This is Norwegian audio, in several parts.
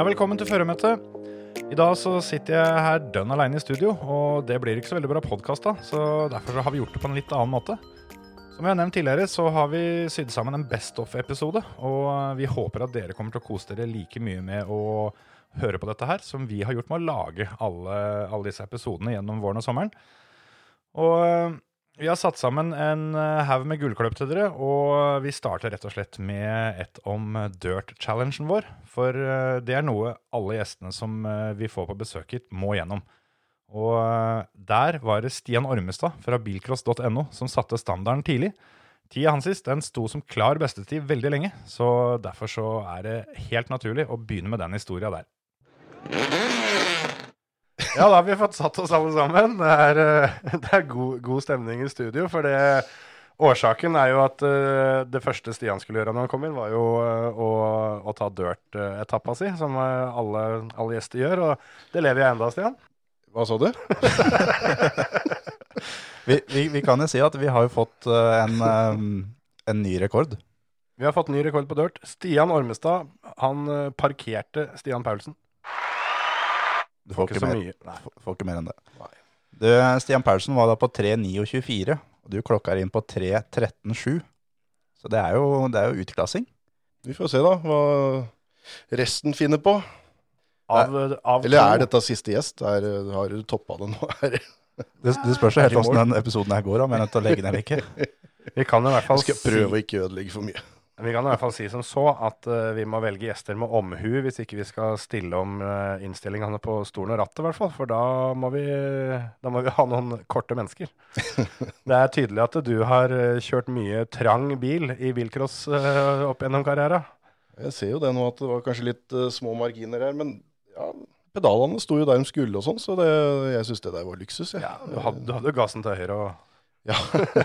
Ja, velkommen til føremøtet. I dag så sitter jeg her dønn aleine i studio, og det blir ikke så veldig bra podkast, så derfor så har vi gjort det på en litt annen måte. Som jeg har nevnt tidligere, så har vi sydd sammen en Best of-episode, og vi håper at dere kommer til å kose dere like mye med å høre på dette her som vi har gjort med å lage alle, alle disse episodene gjennom våren og sommeren. Og vi har satt sammen en øh, haug med gullkløp til dere, og vi starter rett og slett med et om dirt-challengen vår. For øh, det er noe alle gjestene som øh, vi får på besøk hit, må gjennom. Og der var det Stian Ormestad fra bilcross.no som satte standarden tidlig. Tida hans sist den sto som klar bestetid veldig lenge, så derfor så er det helt naturlig å begynne med den historia der. Ja, da har vi fått satt oss alle sammen. Det er, eh, det er god, god stemning i studio. For det, årsaken er jo at eh, det første Stian skulle gjøre når han kom inn, var jo eh, å, å ta dirt-etappa si, som alle, alle gjester gjør. Og det lever jeg enda, Stian. Hva sa du? Vi, vi, vi kan jo si at vi har jo fått en, en ny rekord. Vi har fått ny rekord på dirt. Stian Ormestad han parkerte Stian Paulsen. Du Får ikke ikke, så mer, mye. Nei. får, ikke mer enn det. Nei. Du, Stian Paulsen var da på 3.29,24, og du klokka inn på 3.13,7. Så det er jo, det er jo utklassing. Vi får se da hva resten finner på. Av, av Eller er dette siste gjest? Er, har du toppa det nå? Er det- Det, spørs jo helt åssen den episoden her går, om jeg er nødt til å legge ned eller ikke. Vi kan i hvert fall Jeg skal prøve å ikke ødelegge for mye. Vi kan i hvert fall si som så at uh, vi må velge gjester med omhu hvis ikke vi skal stille om uh, innstillingene på stolen og rattet, i hvert fall. For da må, vi, da må vi ha noen korte mennesker. det er tydelig at du har eh, kjørt mye trang bil i bilcross uh, opp gjennom karrieren. Jeg ser jo det nå at det var kanskje litt små marginer her, men ja, pedalene sto jo der de skulle og sånn, så det, jeg syns det der var luksus. jeg. Ja, du hadde, du hadde gassen til høyre og Ja.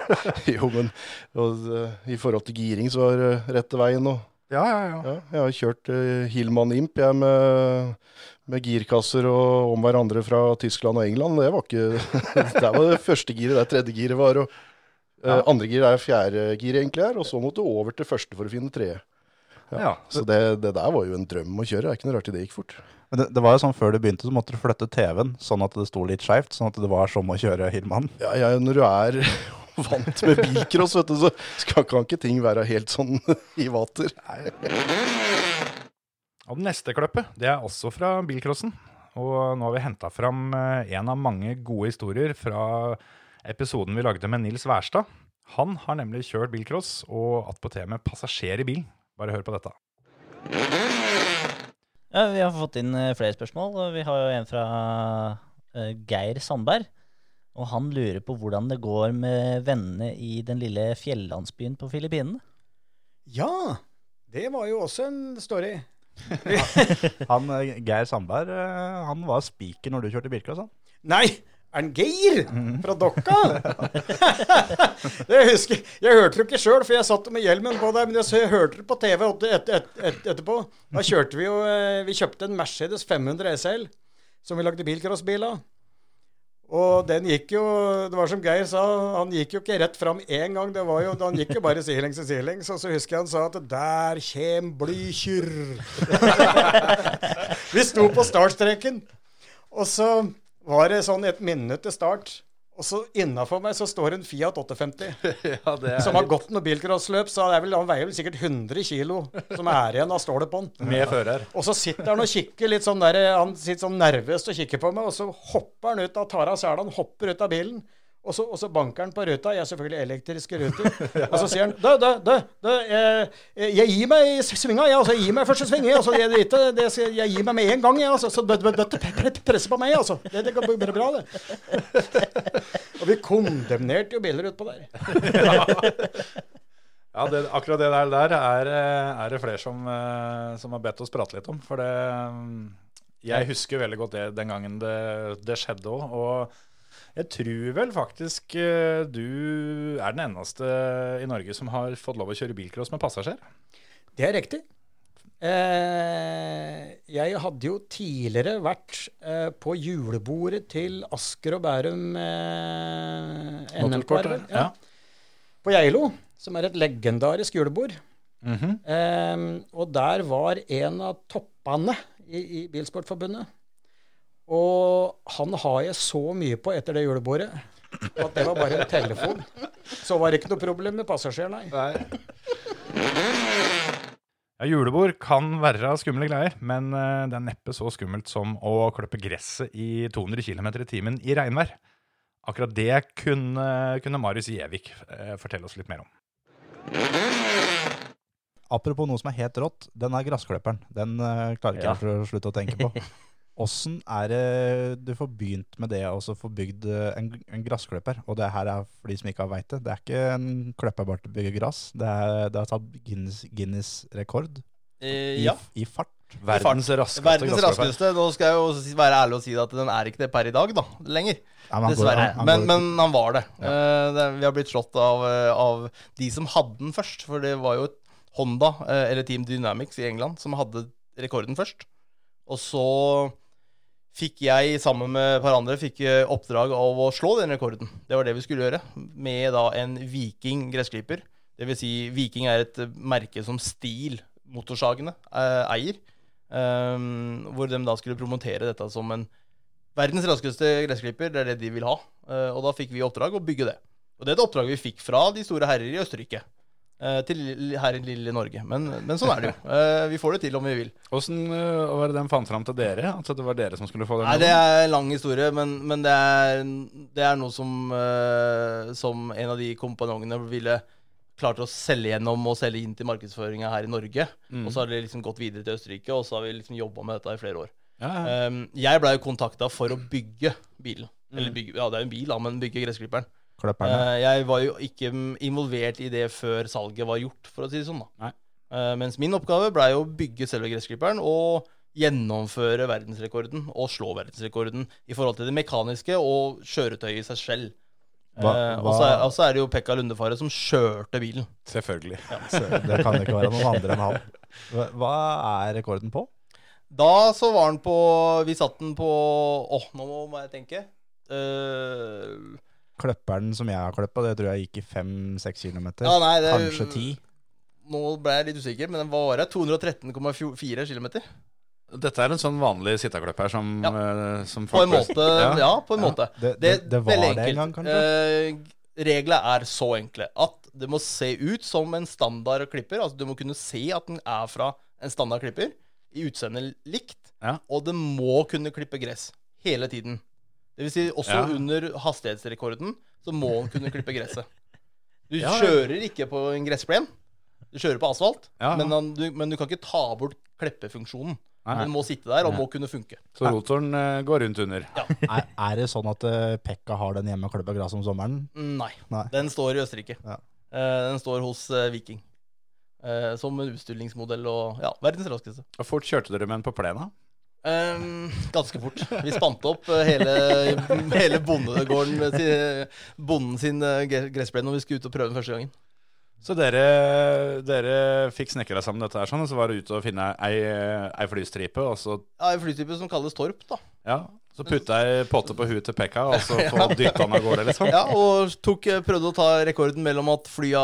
jo, men og, uh, i forhold til giring så var det rette veien. nå. Ja, ja, ja. ja, jeg har kjørt uh, Hillman Imp jeg med, med girkasser og om hverandre fra Tyskland og England. Det var ikke Det var det første giret der tredje giret var. og eh, Ja. Andre gir er fjerde gir egentlig her, og så måtte du over til første for å finne tredje. ja. Så det, det der var jo en drøm å kjøre. Det er ikke noe rart det gikk fort. Men det, det var jo sånn før du begynte, så måtte du flytte TV-en sånn at det sto litt skeivt, sånn at det var som å kjøre Hillmann. Ja, ja, når du er vant med bilcross, vet du, så skal, kan ikke ting være helt sånn i vater. Og det neste kløppet, det er også fra bilcrossen. Og nå har vi henta fram eh, en av mange gode historier fra episoden vi lagde med Nils Wærstad. Han har nemlig kjørt bilcross og attpåtil med passasjer i bilen. Bare hør på dette. Ja, vi har fått inn eh, flere spørsmål. og Vi har jo en fra eh, Geir Sandberg. Og han lurer på hvordan det går med vennene i den lille fjellandsbyen på Filippinene. Ja, det var jo også en story. Han, eh, Geir Sandberg han var spiker når du kjørte bilcross. han. Nei, er han Geir fra Dokka? jeg husker, jeg hørte det ikke sjøl, for jeg satt med hjelmen på der, men jeg, hørte det på TV et, et, et, etterpå. Da kjørte vi jo eh, Vi kjøpte en Mercedes 500 SL som vi lagde bilcrossbil av. Og den gikk jo Det var som Geir sa, han gikk jo ikke rett fram én gang. Det var jo, Han gikk jo bare sidelengs og sidelengs. Og så husker jeg han sa at 'der kjem Blykjør'. vi sto på startstreken, og så var det sånn et minutt til start. Og så innafor meg så står en Fiat 850 som har gått noe bilcrossløp. Så det er vel, han veier vel sikkert 100 kilo som er igjen av stålet på han. Med fører. Og så sitter han og kikker litt sånn der, han sitter sånn nervøst og kikker på meg, og så hopper han ut av Tara selen, hopper ut av bilen. Og så, og så banker han på ruta. Jeg er selvfølgelig elektriske ruter. Og så sier han Dø, dø, dø, dø jeg, jeg gir meg i svinga, jeg. Altså, jeg gir meg første sving. Jeg, altså, jeg, det, det, jeg gir meg med en gang, jeg. Altså, så det, presser på meg, altså. Det, det går bare bra, det. Og vi kondemnerte jo biler utpå der. Ja, det, akkurat det der, der er, er det flere som, eh, som har bedt oss prate litt om. For det mm, Jeg husker veldig godt det den gangen det, det skjedde òg. Jeg tror vel faktisk eh, du er den eneste i Norge som har fått lov å kjøre bilcross med passasjer. Det er riktig. Eh, jeg hadde jo tidligere vært eh, på julebordet til Asker og Bærum eh, NM-kar. ja. På Geilo, som er et legendarisk julebord. Mhm. Eh, og der var en av toppene i, i Bilsportforbundet. Og han har jeg så mye på etter det julebordet at det var bare en telefon. Så var det ikke noe problem med passasjer, nei. Ja, julebord kan være skumle greier, men eh, det er neppe så skummelt som å klippe gresset i 200 km i timen i regnvær. Akkurat det kunne, kunne Marius Gjevik eh, fortelle oss litt mer om. Apropos noe som er helt rått, den er gressklipperen. Den eh, klarer ikke Ja. jeg til å slutte å tenke på. Åssen er det du får begynt med det og så får bygd eh, en, en gressklipper? Og det her er for de som ikke har veit det. Det er ikke en klipper bare til å bygge gress. Det er, det har tatt Guinness, Guinness rekord Eh, i, ja. i fart. Verdens raskeste Verdens raskeste. Nå skal jeg jo være ærlig og si at den er ikke det per i dag, da. Lenger. Ja, men går- Dessverre. han- han Men, men han var det. Eh, det. Vi har blitt slått av, av de som hadde den først. For det var jo Honda, uh, eller Team Dynamics i England, som hadde rekorden først. Og så fikk jeg, sammen med et par andre, fikk eh, oppdrag av å slå den rekorden. Det var det vi skulle gjøre. Med da en Viking gressklipper. Det vil si, Viking er et merke som Stil motorsagene eh, eier. Um, hvor de da skulle promotere dette som en verdens raskeste gressklipper. Det er det de vil ha. Uh, og da fikk vi oppdrag å bygge det. Og det er et oppdrag vi fikk fra de store herrer i Østerrike. Eh, til her i lille Norge. Men, men sånn er det jo. Eh, vi får det til om vi vil. Åssen uh, var det den fant fram til dere? At det var dere som skulle få den? Nei, Det er en lang historie, men, men det, er, det er noe som, eh, som en av de kompanjongene ville klart å selge gjennom og selge inn til markedsføringa her i Norge. Og så har det liksom gått videre til Østerrike, og så har vi liksom jobba med dette i flere år. Ja, ja. Um, jeg blei kontakta for å bygge bilen. Eller bygge, ja, det er jo en bil, da, men bygge gressklipperen. Klipperne. Eh, jeg var jo ikke involvert i det før salget var gjort, for å si det sånn. da. Eh, mens min oppgave blei å bygge selve gressklipperen og gjennomføre verdensrekorden og slå verdensrekorden i forhold til det mekaniske og kjøretøyet i seg selv. Hva- Eh, og hva- så er, og så er det jo Pekka Lundefare som kjørte bilen. Selvfølgelig. Så det kan ikke være noen andre enn han. Hva- er rekorden på? Da så var den på Vi satt den på Åh, nå må jeg tenke. Eh, Klipperen som jeg har kløppa, det tror jeg gikk i 5-6 km. ja, nei, det, Kanskje 10. Nå ble jeg litt usikker, men den var 213,4 km. Dette er en sånn vanlig sitteklipper som, Ja. som folk På en måte. Ja, på en Ja, måte. det- det- det var det en gang, kanskje? Eh, reglene er så enkle at det må se ut som en standard klipper. Altså Du må kunne se at den er fra en standard klipper, i utseendet likt. Ja. Og det må kunne klippe gress hele tiden. Det vil si også Ja. under hastighetsrekorden så må han kunne klippe gresset. Du Ja, ja. kjører ikke på en gressplen. Du kjører på asfalt, Ja, ja. Men, han, du, men du kan ikke ta bort kleppefunksjonen. Nei. Den må sitte der og må kunne funke. Så rotoren uh, går rundt under. Er, er det sånn at uh, Pekka har den hjemme og klipper gress om sommeren? Nei. Nei. Den står i Østerrike. Ja. Eh, den står hos Viking. Eh, som en utstillingsmodell og ja, verdens raskeste. Hvor fort kjørte dere med den på plena? Eh, ganske fort. Vi spant opp eh, hele, hele bondegården til bonden sin eh, gressplen når vi skulle ut og prøve den første gangen. Så dere, dere fikk snekra sammen dette her sånn, og så var det ute og finne ei, ei flystripe, og så, Ja, En flystripe som kalles Torp, da. ja, så putta jeg potte på huet til Pekka, og så få dytta han av gårde, liksom. Ja, Og tok, eh, prøvde å ta rekorden mellom at flya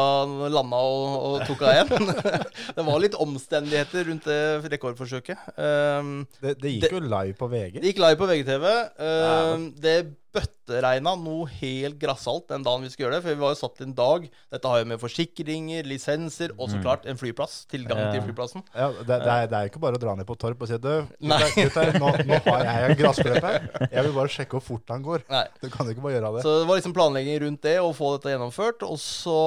landa og, og tok av igjen. det var litt omstendigheter rundt det rekordforsøket. Um, Det, det gikk jo live på VG. Det gikk live på VGTV. Um, det bøtteregna noe helt grassalt den dagen vi skulle gjøre det. For vi var jo satt til en dag. Dette har jo med forsikringer, lisenser og så klart en flyplass. Tilgang Ja. til flyplassen. Ja, det, det, er, det er ikke bare å dra ned på Torp og si du, gutter, nå, nå har jeg en gressklipper. Jeg vil bare sjekke hvor fort han går. Nei. Du kan ikke bare gjøre det. Så det var liksom planlegging rundt det, å få dette gjennomført. Og så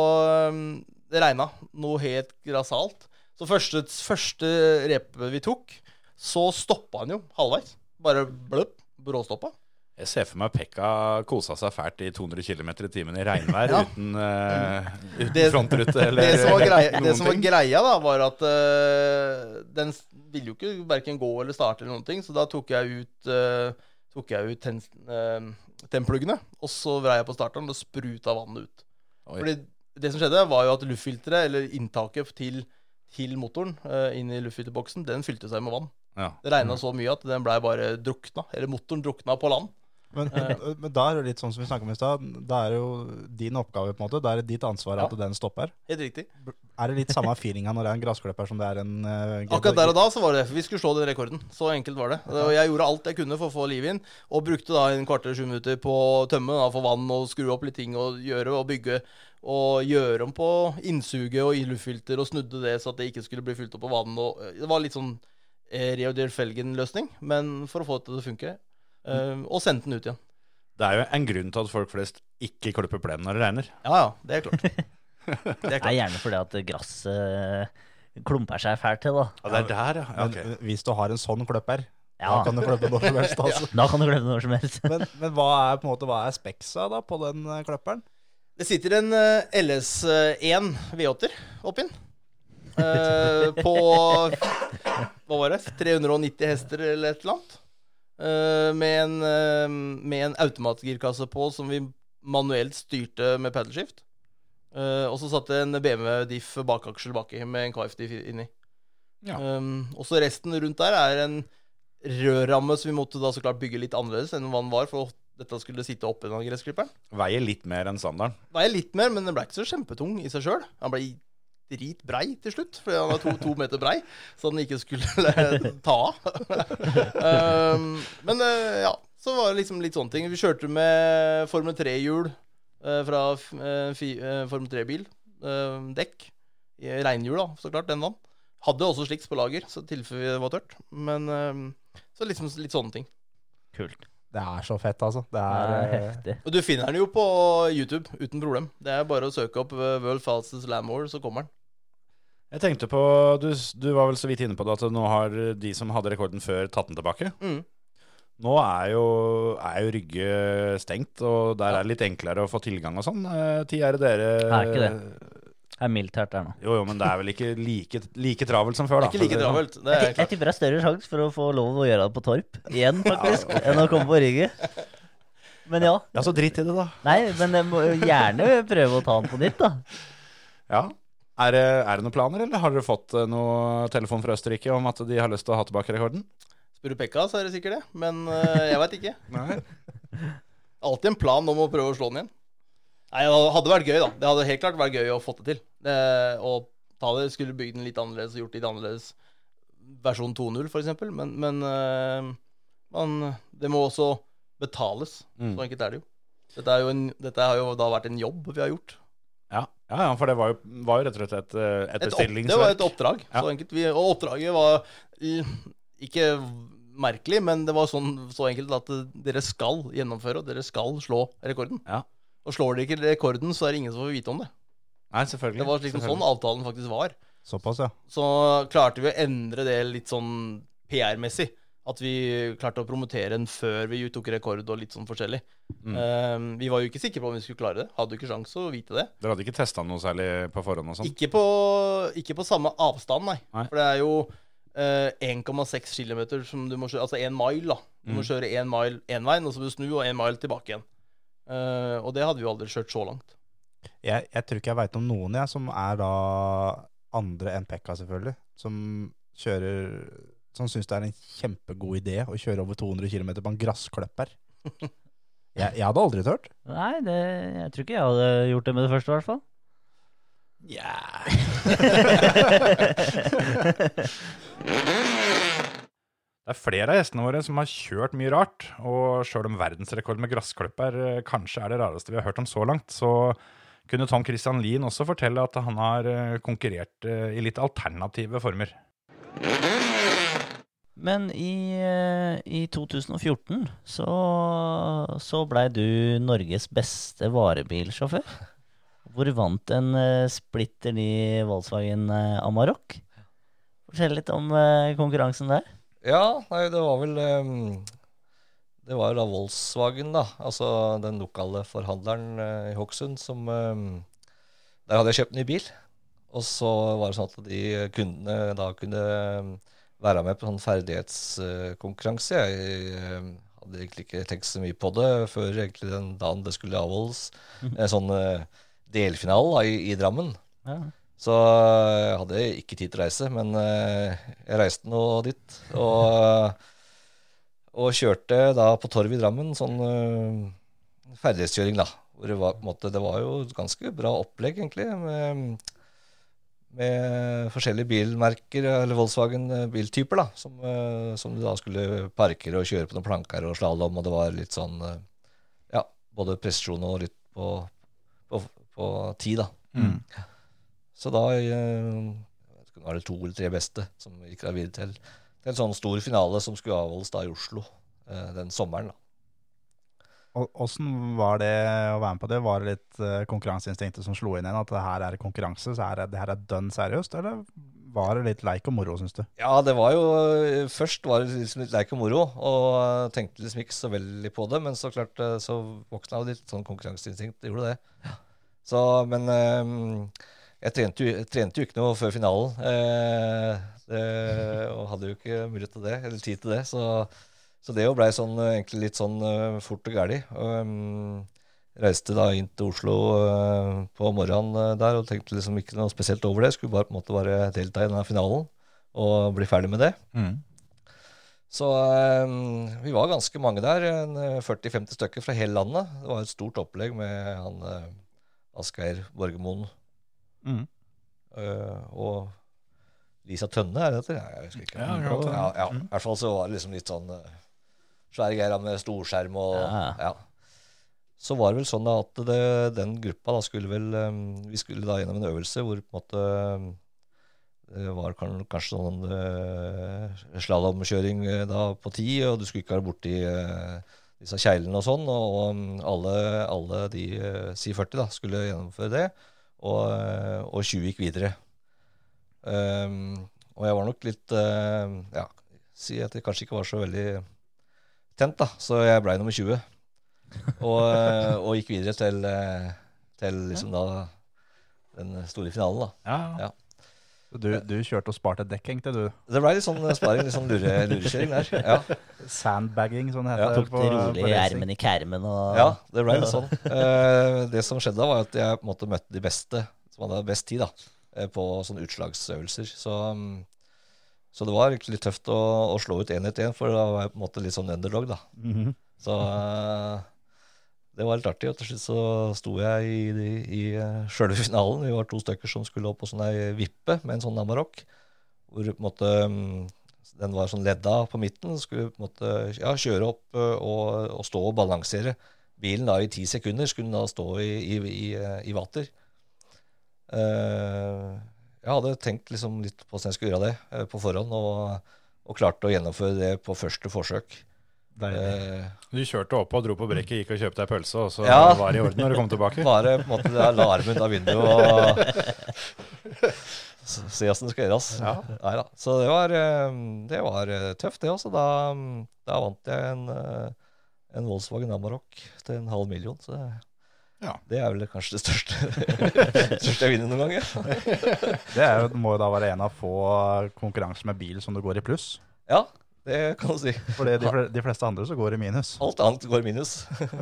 um, Det regna noe helt grassalt. Så første, første repet vi tok, så stoppa han jo halvveis. Bare bløpp. Bråstoppa. Jeg ser for meg Pekka kosa seg fælt i 200 km i timen i regnvær Ja. uten, uh, uten Det- frontrute eller Det som var greia, det noen som var ting. greia da, var at uh, den ville jo ikke verken gå eller starte eller noen ting, så da tok jeg ut, uh, tok jeg ut ten, uh, tennpluggene, og så vrei jeg på starteren og spruta vannet ut. Oi. Fordi det som skjedde, var jo at luftfilteret, eller inntaket til, til motoren uh, inn i luftfilterboksen, den fylte seg med vann. Ja. Det regna så mye at den blei bare drukna, eller motoren drukna på land. Men, men da er det litt sånn som vi snakka om i stad. Da er det jo din oppgave, på en måte. Da er det ditt ansvar Ja. at den stopper. Helt riktig. Er det litt samme feelinga når det er en gressklipper som det er en uh, Akkurat der og da så var det det. vi skulle slå den rekorden. Så enkelt var det. Og jeg gjorde alt jeg kunne for å få liv inn, og brukte da en kvarter, sju minutter på å tømme, da, få vann og skru opp litt ting og gjøre og bygge. Og gjøre om på innsuget og i luftfilter og snudde det så at det ikke skulle bli fylt opp av vann. Og eh, det var litt sånn eh, Felgen-løsning, men for å få det til å funke. Eh, og sendte den ut igjen. Det er jo en grunn til at folk flest ikke klipper plenen når det regner. Ja ja, det er klart. Det er Det er gjerne fordi at gresset klumper seg fælt til, da. Ja, det er der, ja. ja Men hvis du har en sånn klipper, Ja, da kan du klippe når som helst. Altså. da kan du klippe når som helst. Men, men hva er på en måte, hva er speksa da på den kløpperen? klipperen? Det sitter en eh, LS1 V8-er oppi den. Eh, på Hva var det? 390 hester eller et eller annet. Eh, med, en, eh, med en automatgirkasse på som vi manuelt styrte med paddleskift. Uh, og så satt det en BMW Diff bakaksjel baki med en KF-diff inni. Ja. Um, og så resten rundt der er en rødramme som vi måtte da så klart bygge litt annerledes enn hva den var, for dette skulle sitte oppi den gressklipperen. Veier litt mer enn standarden. Veier litt mer, men den ble ikke så kjempetung i seg sjøl. Den ble dritbrei til slutt, fordi han var to, to meter brei, så den ikke skulle ta av. um, men uh, ja, så var det liksom litt sånne ting. Vi kjørte med Formel 3-hjul uh, fra uh, fi, eh, Formel 3-bil. eh, dekk. I Regnhjul, da, så klart. Den vann. Hadde også sliks på lager, så tilfelle det var tørt. Men eh, så liksom litt sånne ting. Kult. Det er så fett, altså. Det Det er, er eh, heftig. Og du finner den jo på YouTube uten problem. Det er bare å søke opp eh, World Fastest Landmore, så kommer den. Jeg tenkte på, du, du var vel så vidt inne på det, at nå har de som hadde rekorden før, tatt den tilbake. Mm. Nå er jo, er jo Rygge stengt, og der er det litt enklere å få tilgang og sånn. Eh, Tid er det dere Er ikke det. Det er mildt her der nå. Jo, jo, men det er vel ikke like, like travelt som før, da. Ikke like sånn. travelt. Det Jeg, er jeg klart. tipper det er større sjanse for å få lov å gjøre det på Torp igjen, faktisk, enn å komme på rygget. Men ja. Ja, så dritt i det, da. Nei, men jeg må jo gjerne prøve å ta den på nytt, da. Ja. Er det, er det noen planer, eller har dere fått eh, noe telefon fra Østerrike om at de har lyst til å ha tilbake rekorden? Spør du Pekka, så er det sikkert det. Men eh, jeg veit ikke. Nei. Alltid en plan om å prøve å slå den igjen. Nei, Det hadde vært gøy, da. Det hadde helt klart vært gøy å få det til. Eh, og ta det, skulle bygd den litt annerledes og gjort litt annerledes. Versjon 2.0, for eksempel. Men, men eh, man, det må også betales. Mm. Så enkelt er det jo. Dette, er jo en, dette har jo da vært en jobb vi har gjort. Ja. ja, ja, for det var jo, var jo rett og slett et, eh, et bestillingsverk. det var et oppdrag. Ja. Så enkelt. Vi, og oppdraget var ikke merkelig, men det var sånn, så enkelt at dere skal gjennomføre, og dere skal slå rekorden. Ja. Og slår de ikke rekorden, så er det ingen som får vite om det. Nei, selvfølgelig. Det var liksom sånn avtalen faktisk var. såpass, ja. Så klarte vi å endre det litt sånn PR-messig. At vi klarte å promotere den før vi tok rekord og litt sånn forskjellig. Mm. Um, vi var jo ikke sikre på om vi skulle klare det. Hadde jo ikke sjans å vite det. Dere hadde ikke testa noe særlig på forhånd og sånn? Ikke på, ikke på samme avstand, nei. Nei. For det er jo Uh, 1,6 km som du må kjøre, altså 1 mile, da. Du må Mm. kjøre 1 mile én vei, og så må du snu og 1 mile tilbake igjen. Eh, og det hadde vi jo aldri kjørt så langt. Jeg, jeg tror ikke jeg veit om noen jeg, som er da andre enn Pekka, selvfølgelig. Som kjører Som syns det er en kjempegod idé å kjøre over 200 km på en gressklipper. Jeg, jeg hadde aldri turt. Nei, det, jeg tror ikke jeg hadde gjort det med det første, i hvert fall. Det er flere av gjestene våre som har kjørt mye rart, og sjøl om verdensrekord med gressklipper eh, kanskje er det rareste vi har hørt om så langt, så kunne Tom Christian Lien også fortelle at han har eh, konkurrert eh, i litt alternative former. Men i, i 2014 så, så blei du Norges beste varebilsjåfør. Hvor vant en splitter ny Volkswagen Amarok. Fortell litt om konkurransen der. Ja, nei, det var vel um, det var jo da Volkswagen, da. Altså den lokale forhandleren uh, i Hokksund som um, Der hadde jeg kjøpt ny bil. Og så var det sånn at de kundene da kunne være med på sånn ferdighetskonkurranse. Jeg hadde egentlig ikke tenkt så mye på det før egentlig den dagen det skulle avholdes. En sånn delfinale i, i Drammen. Ja. Så jeg hadde ikke tid til å reise, men eh, jeg reiste nå dit. Og, og kjørte da på Torv i Drammen, sånn eh, ferdighetskjøring, da. Hvor det, var, på en måte, det var jo et ganske bra opplegg, egentlig. Med, med forskjellige bilmerker, eller Volkswagen-biltyper, da. Som, eh, som du da skulle parkere og kjøre på noen planker og slalåm, og det var litt sånn eh, Ja, både presisjon og litt på, på, på tid, da. Mm. Så da eh, var det to eller tre beste som gikk da videre til, til en sånn stor finale som skulle avholdes da i Oslo eh, den sommeren. da. Åssen var det å være med på det? Var det litt eh, konkurranseinstinktet som slo inn igjen? At det her er konkurranse, så er, det her er dønn seriøst? Eller var det litt leik og moro, syns du? Ja, det var jo Først var det liksom litt leik og moro, og tenkte liksom ikke så veldig på det. Men så klart så våkna jo litt sånn konkurranseinstinkt. Det gjorde det. Så, men eh, jeg trente, jo, trente jo ikke noe før finalen. Eh, det, og hadde jo ikke mulighet til det, eller tid til det. Så, så det jo blei sånn, eh, egentlig litt sånn eh, fort og gæli. Um, reiste da inn til Oslo uh, på morgenen eh, der og tenkte liksom ikke noe spesielt over det. Skulle bare på en måte bare delta i denne finalen og bli ferdig med det. Så um, vi var ganske mange der, eh, 40-50 stykker fra hele landet. Det var et stort opplegg med han uh, Asgeir Borgermoen Mm. Uh, og Lisa Tønne, er det det? Ja, Jeg husker ikke. Ja, hende. ja, ja. I hvert fall så var det liksom litt sånn uh, svære greier med storskjerm og Ja. ja. Så var det vel sånn at det, den gruppa da skulle vel um, Vi skulle da gjennom en øvelse hvor på en måte det var kanskje sånn uh, slalåmkjøring uh, da på ti, og du skulle ikke være borti uh, disse keglene og sånn. Og, og mm, alle, alle de uh, si 40 da, skulle gjennomføre det, og, eh, og 20 gikk videre. Um, og jeg var nok litt uh, Ja, si at jeg kanskje ikke var så veldig tent, da. Så jeg blei nummer 20. Og, uh, og gikk videre til, uh, til liksom da den store finalen, da. Ja, Ja. Så Du, du kjørte og sparte dekk, egentlig, du. Det ble litt sånn sparing, litt sånn lure, lurekjøring der. Ja. Sandbagging, sånn heter Ja, det. Tok på- det på rolig i ermen i kermen og ja, det ble litt sånn. Eh, det som skjedde da, var at jeg på en måte møtte de beste som hadde best tid, da, eh, på sånne utslagsøvelser. Så, mm, så det var litt tøft å, å slå ut én etter én, for da var jeg på en måte litt sånn underdog, da. Mhm. Så eh, det var litt artig. Og til slutt så sto jeg i, i, i eh, sjølve finalen. Vi var to stykker som skulle opp på sånn ei vippe med en sånn Amarok. Hvor på en måte mm, den var sånn ledda på midten. Skulle på en måte ja, kjøre opp eh, og, og stå og balansere. Bilen da i ti sekunder skulle den da stå i, i, i, eh, vater. Jeg hadde tenkt liksom litt på hvordan jeg skulle gjøre det på forhånd, og, og klarte å gjennomføre det på første forsøk. Deilig. Eh, Du kjørte opp og dro på brekket, gikk og kjøpte deg pølse, og så Ja. var det i orden når du kom tilbake? Bare på en måte jeg la armen ut av vinduet og se åssen det skal gjøres. Ja. Neida. Så det var, eh, det var eh, tøft, det også. Da, da vant jeg en, en Volkswagen Amarok til en halv million. Så det, Ja. det er vel kanskje det største, største jeg vinner noen gang. Ja. Det er jo, må jo da være en av få konkurranser med bil som du går i pluss. ja, det kan du si. For de, de fleste andre så går det i minus. Alt annet går minus.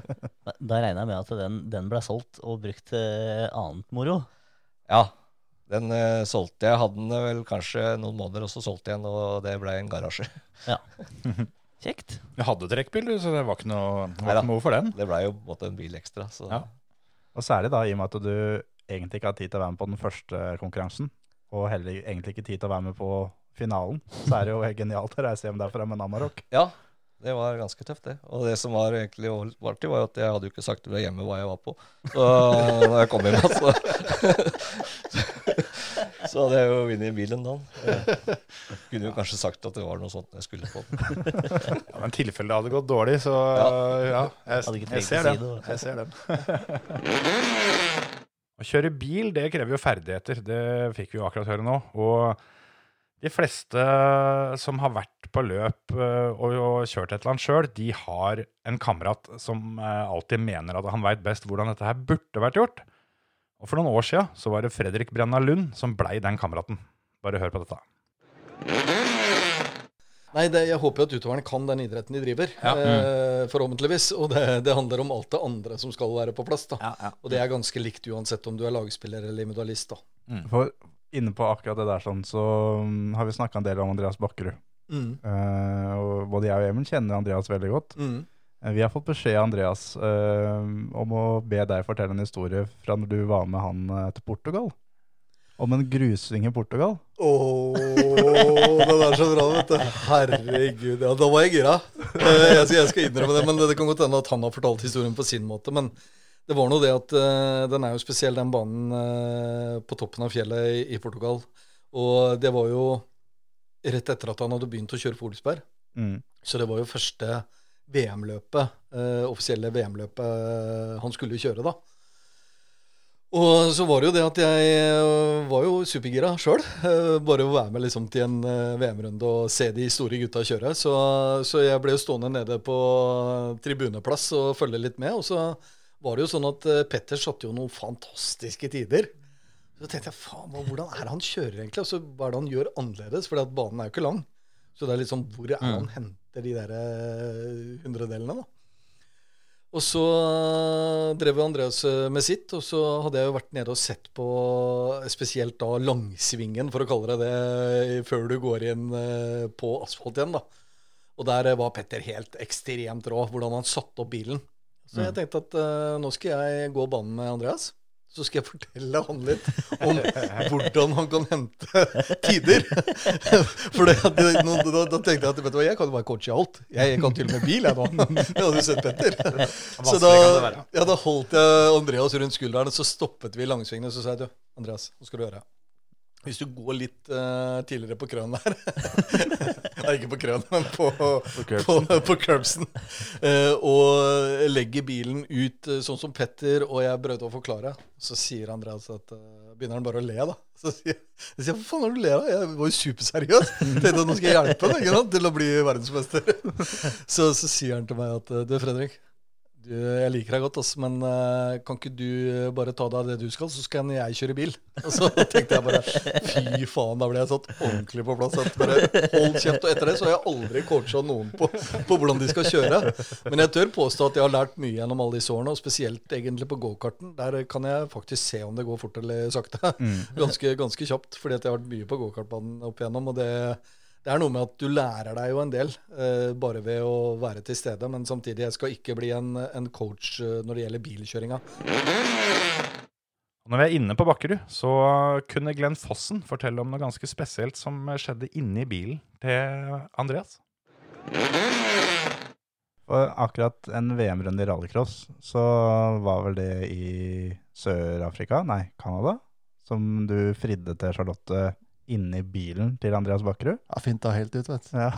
Da- regner jeg med at den, den ble solgt og brukt til annet moro. Ja, den uh, solgte jeg. Hadde den vel kanskje noen måneder, og så solgte jeg den, og det ble en garasje. ja. Kjekt. Du hadde trekkbil, du, så det var ikke noe, noe for den. Det ble jo måtte, en en bil ekstra. Så. Ja. Og særlig da i og med at du egentlig ikke har tid til å være med på den første konkurransen, og heller egentlig ikke tid til å være med på finalen, så er det jo genialt å reise hjem derfra med Namarok. Ja, det var ganske tøft, det. Og det som var egentlig artig, var jo at jeg hadde jo ikke sagt til deg hjemme hva jeg var på. Så når jeg kom hjem, altså. Så hadde jeg jo vunnet bilen da. Jeg kunne jo kanskje sagt at det var noe sånt jeg skulle på. Ja, men tilfelle det hadde gått dårlig, så Ja. ja, jeg, Hadde ikke jeg ser å si den. det. Jeg ser den. Å kjøre bil, det krever jo ferdigheter. Det fikk vi jo akkurat høre nå. Og De fleste som har vært på løp eh, og, og kjørt et eller annet sjøl, de har en kamerat som eh, alltid mener at han veit best hvordan dette her burde vært gjort. Og for noen år sia så var det Fredrik Brenna Lund som blei den kameraten. Bare hør på dette. Nei, det, jeg håper jo at utøverne kan den idretten de driver. Ja. Eh, forhåpentligvis. Og det, det handler om alt det andre som skal være på plass. da. Ja, ja. Og det er ganske likt uansett om du er lagspiller eller individualist. da. For inne på akkurat det der sånn, så mm, har vi snakka en del om Andreas Bakkerud. Mm. Uh, og både jeg og Emil kjenner Andreas veldig godt. Mm. Eh, Vi har fått beskjed av Andreas uh, om å be deg fortelle en historie fra når du var med han til Portugal. Om en grusving i Portugal. Åh, den er så bra, vet du. Herregud. Ja, da var jeg gira. Uh, Jeg skal, jeg skal innrømme det, men det, det kan godt hende at han har fortalt historien på sin måte. Men det var nå det at uh, den er jo spesiell, den banen uh, på toppen av fjellet i, i Portugal. Og det var jo rett etter at han hadde begynt å kjøre Folsberg. Mm. Så det var jo første VM-løpet, uh, offisielle VM-løpet han skulle kjøre, da. Og så var det jo det at jeg var jo supergira sjøl. Bare å være med liksom til en VM-runde og se de store gutta kjøre. Så, så jeg ble jo stående nede på tribuneplass og følge litt med. Og så var det jo sånn at eh, Petter satte jo noen fantastiske tider. Så tenkte jeg faen, hvordan er det han kjører egentlig? Og så hva er det han gjør annerledes? For banen er jo ikke lang. Så det er liksom hvor er han henter de der eh, hundredelene, da? Og så eh, drev Andreas med sitt, og så hadde jeg jo vært nede og sett på spesielt da langsvingen, for å kalle det det, før du går inn på asfalt igjen, da. Og der var Petter helt ekstremt rå, hvordan han satte opp bilen. Så jeg tenkte at uh, nå skal jeg gå banen med Andreas. Så skal jeg fortelle han litt om hvordan han kan hente tider. For det, det, nå, da, da tenkte jeg at vet du hva, jeg kan jo bare coache alt. Jeg, jeg kan til og med bil, jeg nå. Det hadde du sett, Petter. Så da, ja, da holdt jeg Andreas rundt skulderen, og så stoppet vi langsvingen. Og så sa jeg du, Andreas, hva skal du gjøre? Hvis du går litt uh, tidligere på krønen der Nei, ikke på krønen, men på, på, på curbsen. Uh, og legger bilen ut uh, sånn som Petter og jeg prøvde å forklare. Så sier Andreas at Begynner han bare å le, da. Så sier jeg hva faen er det du ler av? Jeg var jo superseriøs. Tenkte at nå skal jeg hjelpe deg til å bli verdensmester. Så, så sier han til meg at du, Fredrik. Du, jeg liker deg godt, altså, men uh, kan ikke du eh, bare ta deg av det du skal, så skal jeg kjøre bil? Og så tenkte jeg bare fy faen, da ble jeg satt ordentlig på plass. Bare hold kjeft. Og etter det så har jeg aldri coacha noen på, på hvordan de skal kjøre. Men jeg tør påstå at jeg har lært mye gjennom alle disse årene, og spesielt egentlig på gokarten. Der kan jeg faktisk se om det går fort eller sakte. Ganske, ganske kjapt, fordi jeg har vært mye på gokartbanen opp igjennom. og det det er noe med at du lærer deg jo en del uh, bare ved å være til stede, men samtidig, jeg skal ikke bli en, en coach uh, når det gjelder bilkjøringa. Når vi er inne på Bakkerud, så kunne Glenn Fossen fortelle om noe ganske spesielt som skjedde inni bilen til Andreas. Og akkurat en VM-runde i rallycross, så var vel det i Sør-Afrika, nei, Canada, som du fridde til Charlotte inni bilen til Andreas Bakkerud. Ja, fint da helt ut, vet du. Ja.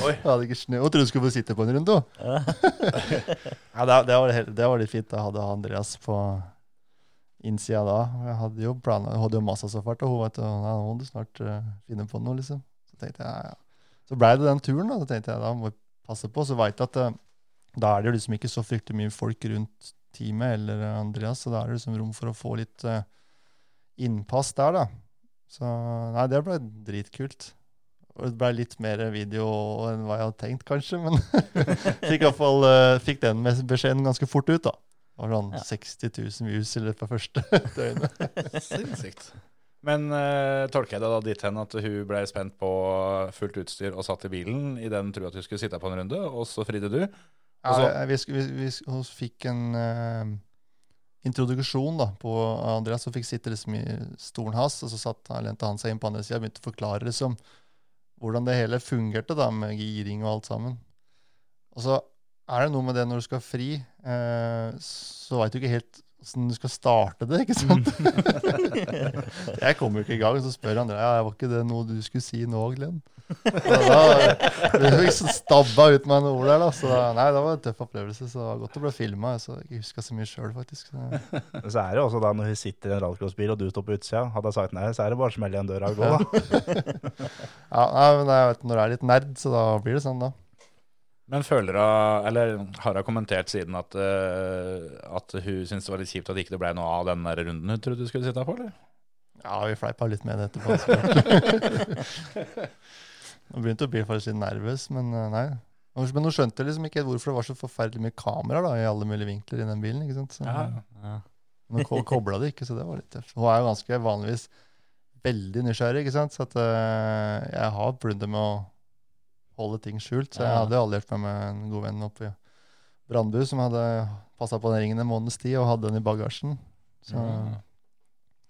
Jeg hadde ikke snø. Hun trodde du skulle få sitte på en runde òg. ja, det, det, var helt- det var litt fint. Jeg hadde Andreas på innsida da. Jeg hadde jo planer, hadde jo masse så fart, og hun vet nå må du snart uh, finne på noe, liksom. Så tenkte jeg, ja. Så blei det den turen, da. Så tenkte jeg da må jeg passe på. Så veit jeg at eh, da er det jo liksom ikke så fryktelig mye folk rundt teamet eller eh, Andreas, så da er det liksom rom for å få litt uh, innpass der, da. Så nei, det ble dritkult. Og det ble litt mer video enn hva jeg hadde tenkt, kanskje, men fikk fall eh, fikk den beskjeden ganske fort ut, da. Det var sånn Ja. 60 000 views i løpet av første døgnet. Sinnssykt. Men uh, tolker jeg det da dit hen at hun ble spent på fullt utstyr og satt i bilen i den trua at hun skulle sitte på en runde, og så fridde du? Og så ja, vi, vi, vi, vi, fikk en eh, introduksjon da, på Andreas, og fikk sitte liksom i stolen hans, og så satt, lente han seg inn på andre sida og begynte å forklare liksom, hvordan det hele fungerte da, med giring og alt sammen. Og så er det noe med det når du skal fri, eh, så veit du ikke helt åssen du skal starte det, ikke sant? jeg kommer jo ikke i gang, så spør han ja, var ikke det noe du skulle si nå, Glenn? Da liksom stabba ut med noen ord der, da. Så nei, det var en tøff opplevelse. Så det var godt å bli filma. Så jeg huska så mye sjøl, faktisk. Så, så er det også da når hun sitter i en rallcrossbil og du står på utsida, hadde jeg sagt nei, så er det bare å smelle igjen døra og gå, da. ja, nei, men jeg vet, når jeg er litt nerd, så da blir det sånn, da. Men føler hun, eller har hun kommentert siden at, eh, at hun syntes det var litt kjipt at ikke det ble noe av den der runden hun trodde du skulle sitte på, eller? Ja, vi fleipa litt med det etterpå. Hun. Nå begynte å bli faktisk litt nervøs, men eh, nei. Men hun skjønte liksom ikke hvorfor det var så forferdelig mye kamera i alle mulige vinkler i den bilen. ikke sant? Så, Ja. Ja. Men hun kobla det ikke, så det var litt tøft. Hun er jo ganske vanligvis veldig nysgjerrig, ikke sant? så at, uh, jeg har blunda med å holde ting skjult. Så jeg hadde jo alliert meg med en god venn oppe i Brandbu som hadde passa på den ringen en måneds tid og hadde den i bagasjen. Så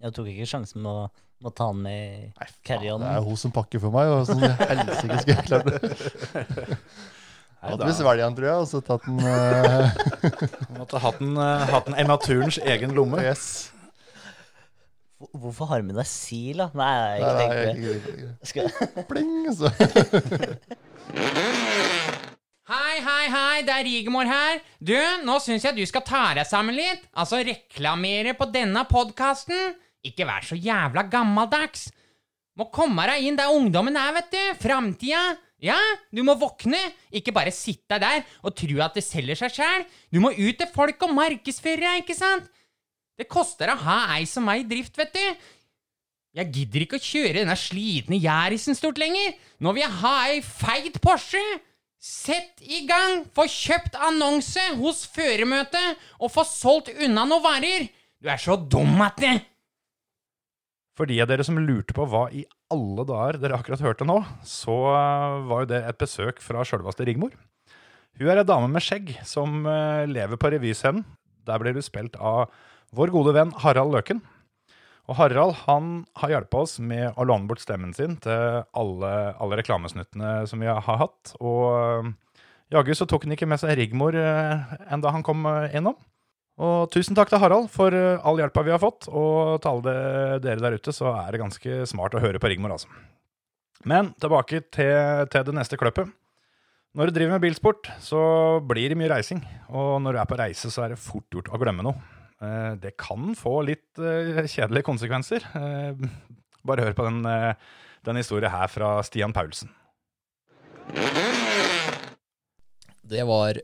Jeg tok ikke sjansen med å, må ta den med i Nei, carry-on. det er hun som pakker for meg, og sånn i helsike skulle jeg klart det. Hadde vi svelget den, tror jeg, og så tatt den uh... Måtte hatt den, uh, hatt en naturens egen lomme. Yes. Hvor- Hvorfor har du med deg sil, da? Nei, jeg Nei, har nei, ikke tenkt det. Skal... Pling, så. Hei, hei, hei, det er Rigmor her. Du, nå syns jeg du skal ta deg sammen litt. Altså reklamere på denne podkasten. Ikke vær så jævla gammeldags. Må komme deg inn der ungdommen er, vet du. Framtida. Ja, du må våkne. Ikke bare sitte der og tro at det selger seg sjæl. Du må ut til folk og markedsføre deg, ikke sant? Det koster å ha ei som meg i drift, vet du. Jeg gidder ikke å kjøre denne slitne Jærisen stort lenger. Nå vil jeg ha ei feit Porsche. Sett i gang! Få kjøpt annonse hos føremøtet og få solgt unna noen varer! Du er så dum at det For de av dere som lurte på hva i alle dager dere akkurat hørte nå, så eh, var jo det et besøk fra sjølveste Rigmor. Hun er ei dame med skjegg som eh, lever på revyscenen. Der blir hun spilt av vår gode venn Harald Løken. Og Harald han har hjulpet oss med å låne bort stemmen sin til alle, alle reklamesnuttene som vi har hatt. Og eh, jaggu så tok han ikke med seg Rigmor enn enda han kom eh, innom. Og tusen takk til Harald for eh, all hjelpa vi har fått. Og til alle dere der ute, så er det ganske smart å høre på Rigmor, altså. Men tilbake til, til det neste kløppet. Når du driver med bilsport, så blir det mye reising. Og når du er på reise, så er det fort gjort å glemme noe. Eh, Det kan få litt eh, kjedelige konsekvenser. Eh, Bare hør på den, den historien her fra Stian Paulsen. Det var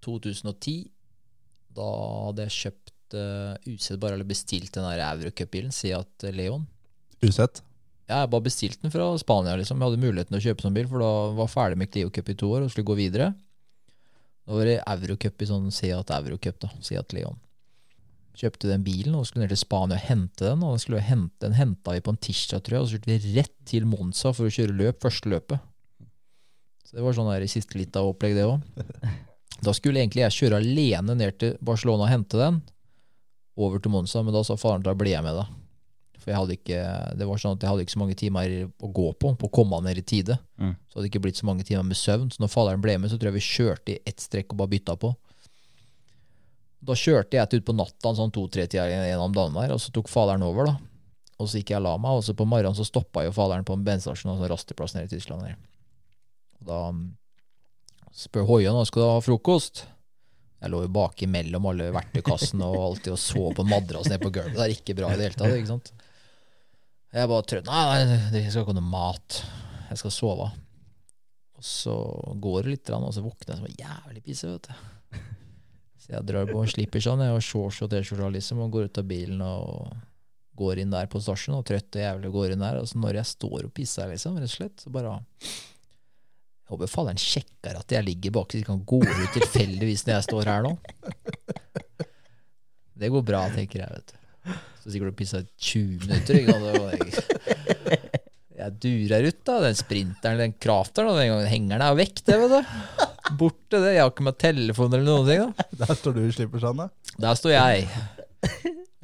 2010. Da hadde jeg kjøpt uh, bare eller bestilt den der Eurocup-bilen, Seat Leon. Usett. Ja, jeg bare bestilte den fra Spania, liksom. Jeg hadde muligheten til å kjøpe sånn bil, for da var jeg ferdig med Clio Cup i to år og skulle gå videre. Da var det Eurocup i sånn Seat Eurocup, da. Seat Leon. Kjøpte den bilen og skulle ned til Spania og hente den. Og den, skulle hente, den henta vi på en tirsdag, tror jeg, og så kjørte vi rett til Monza for å kjøre løp, første løpet. Så det var sånn der i siste litt av opplegg, det òg. Da skulle egentlig jeg kjøre alene ned til Barcelona og hente den, over til Monza, men da sa faren da blir jeg med, da. For jeg hadde ikke, det var sånn at jeg hadde ikke så mange timer å gå på, på å komme ned i tide. Mm. Så hadde det ikke blitt så mange timer med søvn. Så når faderen ble med, så tror jeg vi kjørte i ett strekk og bare bytta på. Da kjørte jeg ut på natta sånn to-tre-tida gjennom Danmark, og så tok faderen over, da. Og så gikk jeg og la meg, og så på morgenen så stoppa jo faderen på en bensinstasjon, altså rasteplass nede i Tyskland. Der. Og da mm, spør Hoie nå skal du ha frokost. Jeg lå jo bak imellom alle verktøykassene og alltid og så på en madrass nede på gulvet. Det er ikke bra i det hele tatt. ikke sant? Jeg bare trøtt. Nei, nei, det skal ikke ha noe mat. Jeg skal sove. Og så går det litt, og så våkner jeg som jævlig pisse, vet du. Jeg drar på slipper sånn, jeg har shorts og T-skjorte liksom, og går ut av bilen og går inn der på stasjonen, og trøtt og jævlig går inn der. Og så når jeg står og pisser, liksom, rett og slett, så bare jeg håper faderen sjekker at jeg ligger bak, så de kan gå ut tilfeldigvis når jeg står her nå. Det går bra, tenker jeg, vet du. Så sikkert du pissa i 20 minutter. Var Jeg durer ut, da. Den sprinteren, den krafteren, og den gangen hengeren er vekk, det, vet du. Borte, det. Jeg har ikke med telefon eller noen ting, da. Der står du i slippersanda. Der står jeg.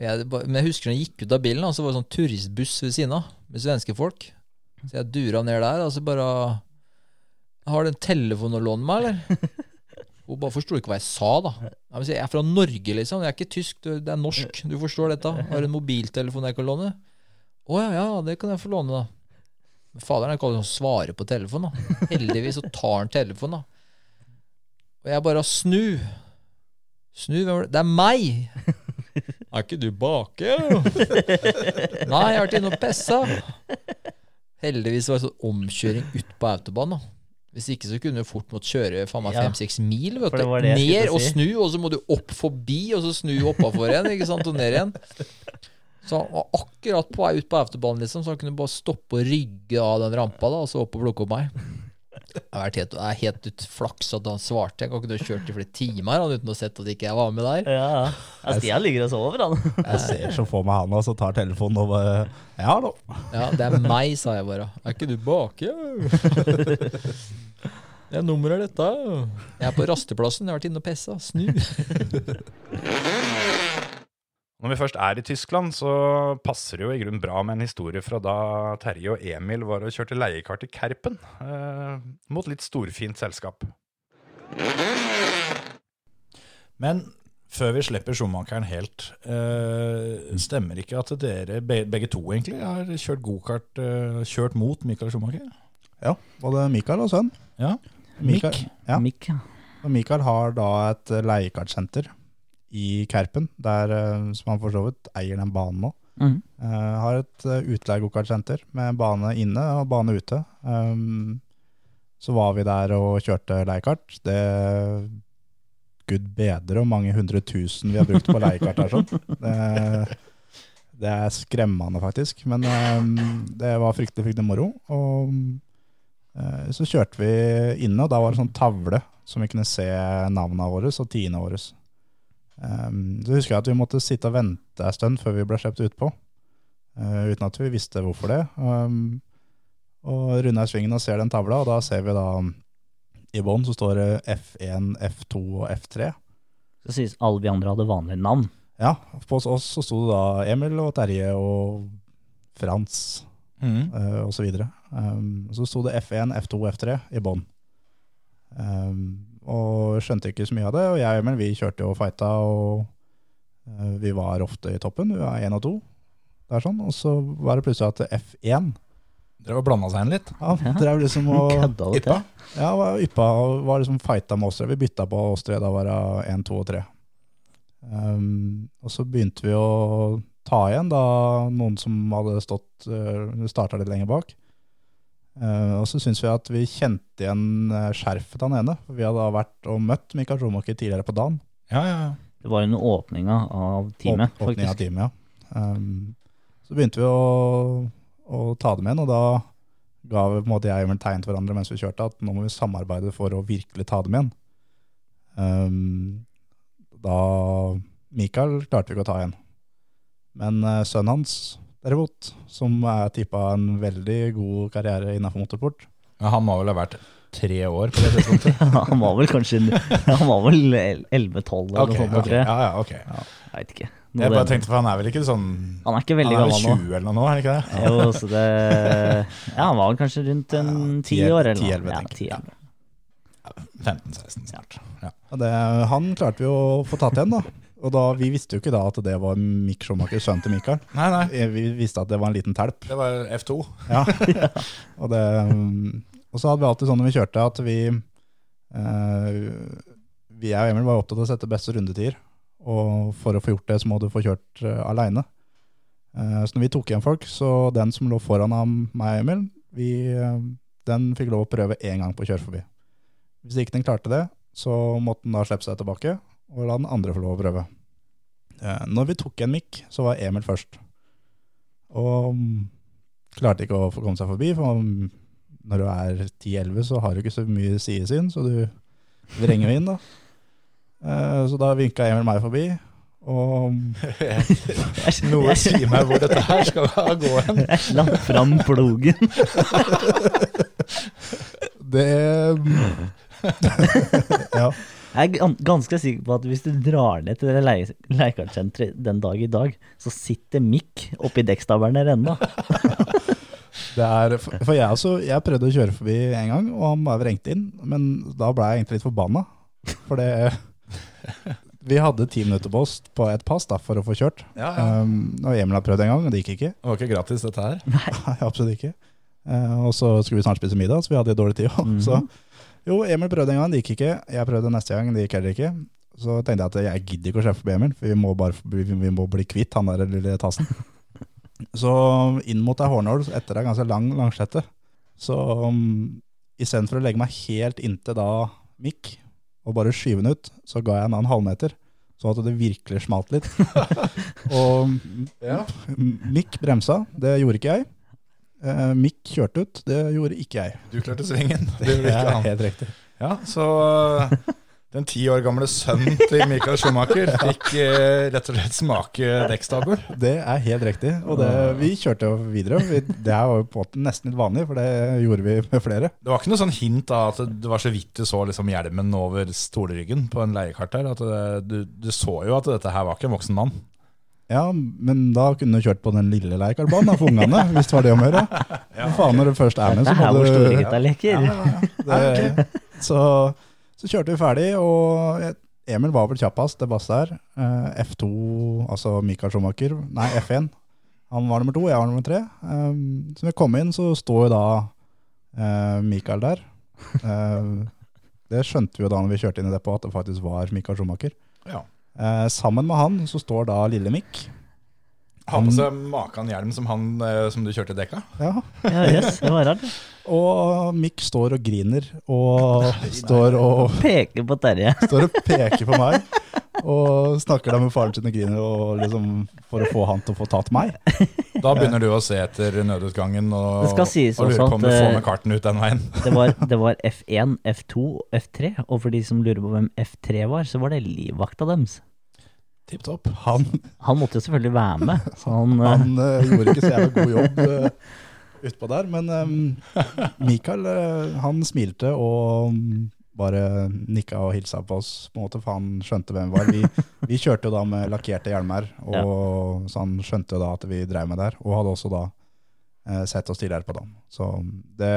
jeg. Men jeg husker når jeg gikk ut av bilen, da, så var det sånn turistbuss ved siden av med svenske folk. Så jeg dura ned der, og så bare Har du en telefon å låne meg, eller? Hun bare forsto ikke hva jeg sa, da. Jeg, jeg er fra Norge, liksom. Jeg er ikke tysk, det er norsk. Du forstår dette. Har du en mobiltelefon jeg kan låne? Å ja, ja, det kan jeg få låne, da. Faderen er alltid sånn svare på telefonen. da. Heldigvis så tar han telefonen. da. Og jeg bare snu. Snu, hvem var det? Det er meg! Er ikke du bake? Nei, jeg har vært inne og pissa. Heldigvis var det sånn omkjøring ut på autobahn, da. Hvis ikke så kunne du fort måtte kjøre faen meg Ja. fem-seks mil. vet du. det det Ned og si. snu, og så må du opp forbi, og så snu oppafor igjen. ikke sant, Og ned igjen. Så han var akkurat på vei ut på autobahn, liksom, så han kunne bare stoppe og rygge av den rampa da, og så opp og plukke opp meg. Det har vært helt, er helt ut flaks at han svarte. Jeg kan ikke ha kjørt i flere timer han, uten å ha sett at ikke jeg var med der. Ja, ja. Stian ligger og sover, han. Jeg ser så for meg han og så tar telefonen og bare Ja, da. Ja, det er meg, sa jeg bare. Er ikke du baki? Det er nummeret dette. Jeg er på rasteplassen. Jeg har vært inne og pissa. Snu. Når vi først er i Tyskland, så passer det jo i grunnen bra med en historie fra da Terje og Emil var og kjørte leiekart i Kerpen, eh, mot litt storfint selskap. Men før vi slipper Schumacheren helt, eh, stemmer ikke at dere begge to egentlig har kjørt gokart, eh, kjørt mot Michael Schumacher? Ja, både Mikael og sønn. Ja, Mikael, ja. Mik. Og Mikael har da et eh, leiekartsenter i Kerpen, der, eh, som han for så vidt eier den banen nå. Mm. Eh, har et uh, utleie-gokartsenter med bane inne og bane ute. Um, så var vi der og kjørte leiekart. Det Gud bedre hvor mange hundre tusen vi har brukt på leiekart her. Sånn. Det, det er skremmende, faktisk. Men um, det var fryktelig, fryktelig moro. Og uh, så kjørte vi inne, og da var det sånn tavle som vi kunne se navnene våre og tiende våre. Um, så husker jeg at vi måtte sitte og vente en stund før vi ble sluppet utpå. Uh, uten at vi visste hvorfor det. Um, og runder jeg svingen og ser den tavla, og da ser vi da um, i bånn så står det F1, F2 og F3. Så sies alle vi andre hadde vanlige navn. Ja, på oss så sto det da Emil og Terje og Frans mm. uh, og så videre. Um, så sto det F1, F2, F3 i bånn. Um, og skjønte ikke så mye av det, og jeg og Emil vi kjørte og fighta, og eh, vi var ofte i toppen. Vi var én og to. Det er sånn. Og så var det plutselig at F1 Drev og blanda seg inn litt? ja, drev liksom og til. ja, var yppa og var liksom fighta med oss tre. Vi bytta på oss tre. Da var det én, to og tre. Um, og så begynte vi å ta igjen da noen som hadde stått uh, starta litt lenger bak. Uh, og så syntes vi at vi kjente igjen uh, skjerfet til han ene. Vi hadde da vært og møtt Mikael Schumacher tidligere på dagen. Ja, ja, ja. Det var under åpninga av teamet, Åp- åpning av teamet, ja. Um, så begynte vi å, å ta dem igjen, og da ga vi på en måte jeg og Emil tegn til hverandre mens vi kjørte, at nå må vi samarbeide for å virkelig ta dem igjen. Um, da Mikael klarte vi ikke å ta igjen. Men uh, sønnen hans, derimot, som er tippa en veldig god karriere innenfor motorsport Ja, Han må vel ha vært tre år på det tidspunktet? han var vel kanskje Han var vel 11-12 eller okay, noe sånt, okay. tror jeg. Ja, ja, ok. Jeg vet ikke. Jeg bare tenkte, for han er vel ikke sånn Han er ikke veldig Han er vel gammel nå. 20 eller noe nå, er det ikke det? Jo, så det Ja, han var kanskje rundt en ti år eller ti, noe. elleve, Ja, tenker ti, jeg. elleve. 15-16 snart. Ja. Og det, han klarte vi å få tatt igjen, da. Og da, Vi visste jo ikke da at det var Mick Schumacher, sønnen til Mikael. Nei, nei. Eh, Vi visste at det var en liten telp. Det var F2. Ja. og, det, um, og så hadde vi alltid sånn når vi kjørte, at vi eh, Vi og Emil var opptatt av å sette beste rundetider. Og for å få gjort det, så må du få kjørt uh, aleine. så når vi tok igjen folk, så den som lå foran av meg og Emil, vi, eh, den fikk lov å prøve én gang på å kjøre forbi. Hvis ikke den klarte det, så måtte den da slippe seg tilbake og la den andre få lov å prøve. Eh, når vi tok en mikk, så var Emil først. Og mm, klarte ikke å komme seg forbi, for mm, når du er 10-11 så har du ikke så mye sidesyn, så du vrenger jo inn da. Eh, så da vinka Emil meg forbi, og Noe sier meg hvor dette her skal gå hen. Jeg slapp fram plogen. det Ja. Jeg er ganske sikker på at hvis du drar ned til det leie- den dag i dag, så sitter Mikk oppi dekkstabelen der ennå. Det er, for jeg, også, jeg prøvde å kjøre forbi en gang, og han bare vrengte inn. Men da ble jeg egentlig litt forbanna. For det Vi hadde ti minutter på oss på et pass da, for å få kjørt. Ja, ja. Um, og Emil har prøvd en gang, og det gikk ikke. Det var ikke gratis, dette her. Nei, absolutt ikke. Uh, og så skulle vi snart spise middag, så vi hadde dårlig tid. også. -hmm. Så jo, Emil prøvde en gang, det gikk ikke. Jeg prøvde neste gang, det gikk heller ikke. Så tenkte jeg at jeg gidder ikke å sjefe på Emil, for vi må, bare, vi, må bli kvitt han der lille tassen. Så inn mot ei hårnål etter ei ganske lang langslette. Så um, istedenfor å legge meg helt inntil da mikk og bare skyve den ut, så ga jeg den en halvmeter. Sånn at det virkelig smalt litt. og ja. mikk bremsa, det gjorde ikke jeg. Eh, Mikk kjørte ut, det gjorde ikke jeg. Du klarte svingen. Det gjorde ikke han. helt riktig. Ja, så uh, den ti år gamle sønnen til Michael Schumacher fikk eh, rett og slett smake dekkstabel. Det er helt riktig. Og det, vi kjørte jo videre. Vi, det er jo på en måte nesten litt vanlig, for det gjorde vi med flere. Det var ikke noe sånn hint av at det var så vidt du så liksom hjelmen over stolryggen på en leiekart her. At det, du, du så jo at dette her var ikke en voksen mann. Ja, men da kunne du kjørt på den lille leikarbanen for ungene, hvis det var det om å gjøre. ja, faen, når du først er med, Det så er her må hvor du store gutta leker. det, så, så kjørte vi ferdig, og Emil var vel kjappest, det Basse der. Eh, F2, altså Mikael Schumacher, nei F1. Han var nummer to, jeg var nummer tre. Um, så når vi kom inn, så står jo da eh, Mikael der. Eh, det skjønte vi jo da når vi kjørte inn i depot, at det faktisk var Mikael Schumacher. Ja. Eh, sammen med han så står da lille Mikk. Ha på seg maken hjelm som han eh, som du kjørte dekka. Ja. Ja, yes, det var rart. Og Mikk står og griner og står og Peker på Terje. Står og peker på meg og snakker da med faren sin og griner og liksom for å få han til å få tatt meg. Da begynner du å se etter nødutgangen og, Det skal sies og lurer på om du får eh, med karten ut den veien. Det var, det var F1, F2, F3, og for de som lurer på hvem F3 var, så var det livvakta deres. Tipp topp. Han, Han måtte jo selvfølgelig være med, så han, han uh, gjorde ikke så jævlig god jobb uh, utpå der, men um, Mikael uh, han smilte og mm, bare nikka og hilsa på oss, på en måte, for han skjønte hvem vi var. Vi, vi kjørte jo da med lakkerte hjelmer, og, så han skjønte jo da at vi drev med der, og hadde også da eh, sett oss tidligere på dem. Så det,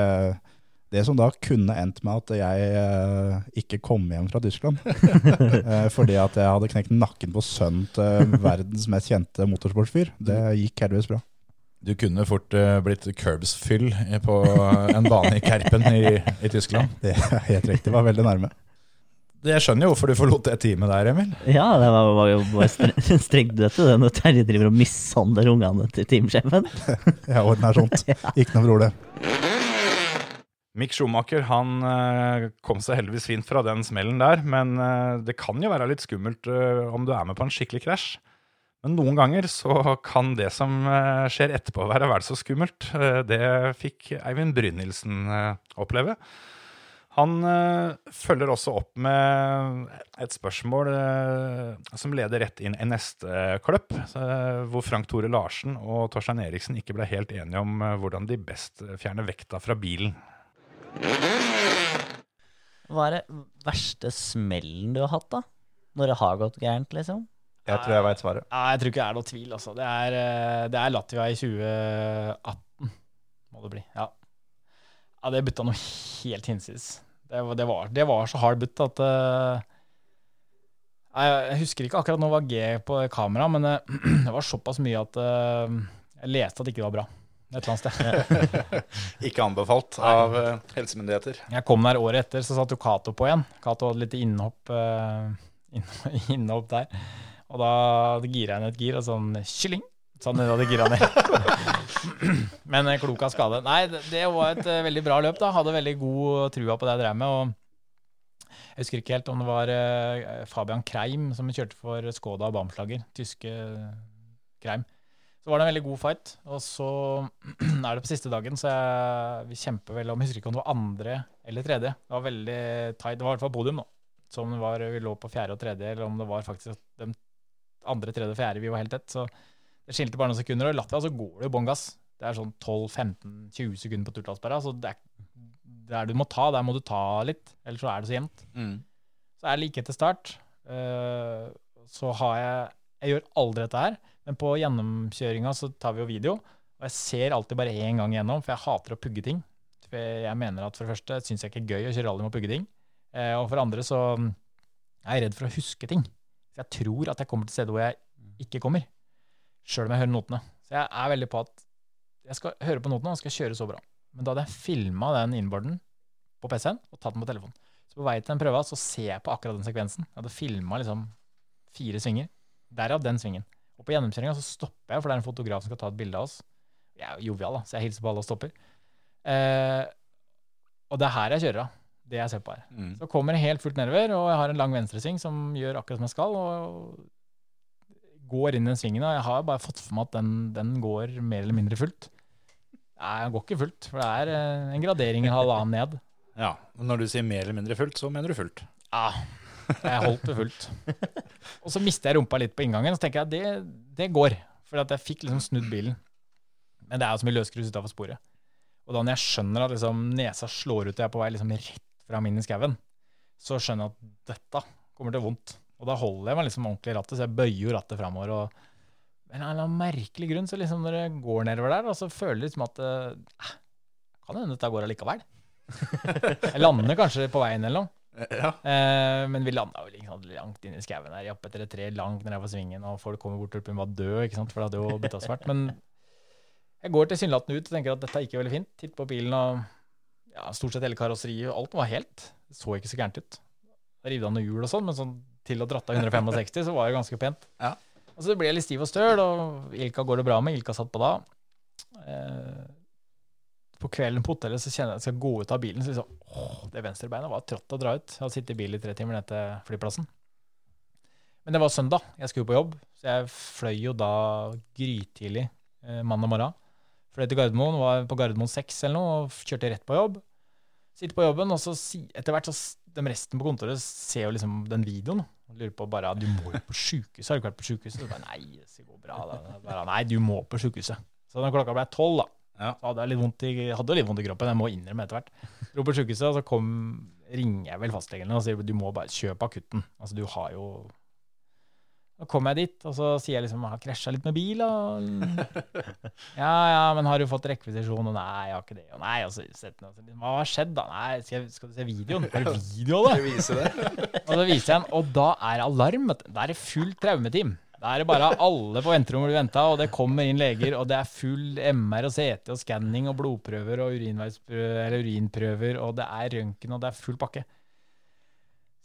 det som da kunne endt med at jeg eh, ikke kom hjem fra Tyskland, eh, fordi at jeg hadde knekt nakken på sønnen til verdens mest kjente motorsportsfyr, det gikk heldigvis bra. Du kunne fort uh, blitt curbs-fyll på en bane i Kerpen i, i Tyskland. Det er helt riktig, var veldig nærme. Jeg skjønner jo hvorfor du forlot det teamet der, Emil. Ja, det var, var jo bare stre- strengt dødt det når Terje driver og mishandler ungene til teamsjefen. Jeg ordner sånt. Ikke noe problem. Mick Schumacher han eh, kom seg heldigvis fint fra den smellen der, men eh, det kan jo være litt skummelt eh, om du er med på en skikkelig krasj. Men noen ganger så kan det som eh, skjer etterpå være vel så skummelt. Eh, det fikk Eivind Brynildsen eh, oppleve. Han følger også opp med et spørsmål som leder rett inn i neste kløpp, hvor Frank Tore Larsen og Torstein Eriksen ikke ble helt enige om hvordan de best fjerner vekta fra bilen. Hva er det verste smellen du har hatt, da? Når det har gått gærent, liksom? Jeg tror jeg veit svaret. Nei, jeg tror ikke det er noe tvil, altså. Det er, eh, det er Latvia i 2018, må det bli. Ja, ja det butta noe helt hinsides. Det, var- det, det var så hard butt at uh, Jeg husker ikke akkurat nå var G på kamera, men uh, det var såpass mye at uh, jeg leste at det ikke var bra. Et eller annet sted. Ikke anbefalt av helsemyndigheter. Jeg kom der året etter, så satt jo Cato på igjen. Cato hadde litt innhopp, innhopp der. Og da gira jeg ned et gir, og sånn kylling. Sånn da det gira ned. Men eh, klok av skade. Nei, det, var et eh, veldig bra løp, da. Hadde veldig god trua på det jeg drev med. Og jeg husker ikke helt om det var eh, Fabian Kreim som kjørte for Skoda og Bamslager. Tyske Kreim. Så var det en veldig god fight. Og så er det på siste dagen, så jeg, vi kjemper vel om Jeg husker ikke om det var andre eller tredje. Det var veldig tight. Det var i hvert fall podium, nå. Som det var, vi lå på fjerde og tredje, eller om det var faktisk de andre, tredje fjerde vi var helt tett. Så det skilte bare noen sekunder. Og i Latvia så går det jo bånn gass. Det er sånn 12-15-20 sekunder på Turtalsberga. Så det er der du må ta, der må du ta litt. Ellers så er det så jevnt. Så er det like etter start. Uh, så har jeg Jeg gjør aldri dette her, men på gjennomkjøringa så tar vi jo video. Og jeg ser alltid bare én gang igjennom, for jeg hater å pugge ting. For jeg mener at for det første syns jeg ikke er gøy å kjøre rally med å pugge ting. Uh, og for det andre så Jeg er redd for å huske ting. Så jeg tror at jeg kommer til steder hvor jeg ikke kommer. Sjøl om jeg hører notene. Så jeg er veldig på at jeg skal høre på notene og skal kjøre så bra. Men da hadde jeg filma den innboarden på PC-en og tatt den på telefonen. Så på vei til den prøva så ser jeg på akkurat den sekvensen. Jeg hadde filma liksom fire svinger. Derav den svingen. Og på gjennomkjøringa så stopper jeg, for det er en fotograf som skal ta et bilde av oss. Jeg er jo jovial, da, så jeg hilser på alle og stopper. Eh, og det er her jeg kjører av. Det jeg ser på her. Mm. Så kommer det helt fullt nedover, og jeg har en lang venstresving som gjør akkurat som jeg skal. Og går inn den svingen, og jeg har bare fått for meg at den, den går mer eller mindre fullt. Nei, den går ikke fullt, for det er eh, en gradering en halvannen ned. Ja, og Når du sier mer eller mindre fullt, så mener du fullt. Ja, jeg holdt det fullt. Og så mister jeg rumpa litt på inngangen, og så tenker jeg at det, det går. For jeg fikk liksom snudd bilen. Men det er jo så mye løsgrus utafor sporet. Og da når jeg skjønner at liksom nesa slår ut og jeg er på vei liksom rett fram inn i skauen, så skjønner jeg at dette kommer til vondt. Og da holder jeg meg liksom ordentlig i rattet, så jeg bøyer jo rattet framover. Og en eller annen merkelig grunn, så liksom når det går nedover der, og så føler jeg liksom at eh, Kan hende dette går allikevel. jeg lander kanskje på veien eller noe. Ja. Eh, men vi landa jo liksom langt inn i skauen her, opp etter et tre langt på svingen, og folk kommer bort og var døde, ikke sant, for det hadde jo bytta svart. Men jeg går tilsynelatende ut og tenker at dette gikk jo veldig fint. Titter på bilen, og ja, stort sett hele karosseriet, alt var helt. Det så ikke så gærent ut. Rev av noen hjul og sånn, men sånn til å dratt av 165, så var det ganske pent. Ja. Og så ble jeg litt stiv og støl, og Ilka går det bra med. Ilka satt på da. Eh, på kvelden på hotellet så kjenner jeg at jeg skal gå ut av bilen. Så liksom, åh, det venstrebeinet var trått å dra ut. Jeg hadde sittet i bil i tre timer ned til flyplassen. Men det var søndag, jeg skulle på jobb, så jeg fløy jo da grytidlig eh, mandag morgen. Fløy til Gardermoen, var på Gardermoen 6 eller noe, og kjørte rett på jobb. Sitter på jobben, og så etter hvert så de resten på kontoret ser jo liksom den videoen. Og lurer på bare Du må jo på sjukehuset. Har du ikke vært på sjukehuset? Så bare, Nei, det går bra. Da. Bare, Nei, du må på sjukehuset. Så da klokka ble tolv, da, Ja. så hadde jeg litt vondt i, hadde litt vondt i kroppen. Jeg må innrømme etter hvert. Dro på sjukehuset, og så kom, ringer jeg vel fastlegen og sier du må bare kjøpe akutten. Altså, du har jo Da kommer jeg dit, og så sier jeg liksom jeg har krasja litt med bil. Og, ja, ja, men har du fått rekvisisjon? Og nei, jeg har ikke det. Og nei, og så setter jeg Hva har skjedd, da? Nei, skal, skal du se videoen? Har du video da? og så viser jeg den, og da er det alarm. Da er det fullt traumeteam. Da er det bare alle på venterommet blir venta, og det kommer inn leger, og det er full MR og CT og skanning og blodprøver og urinprøver, og det er røntgen, og det er full pakke.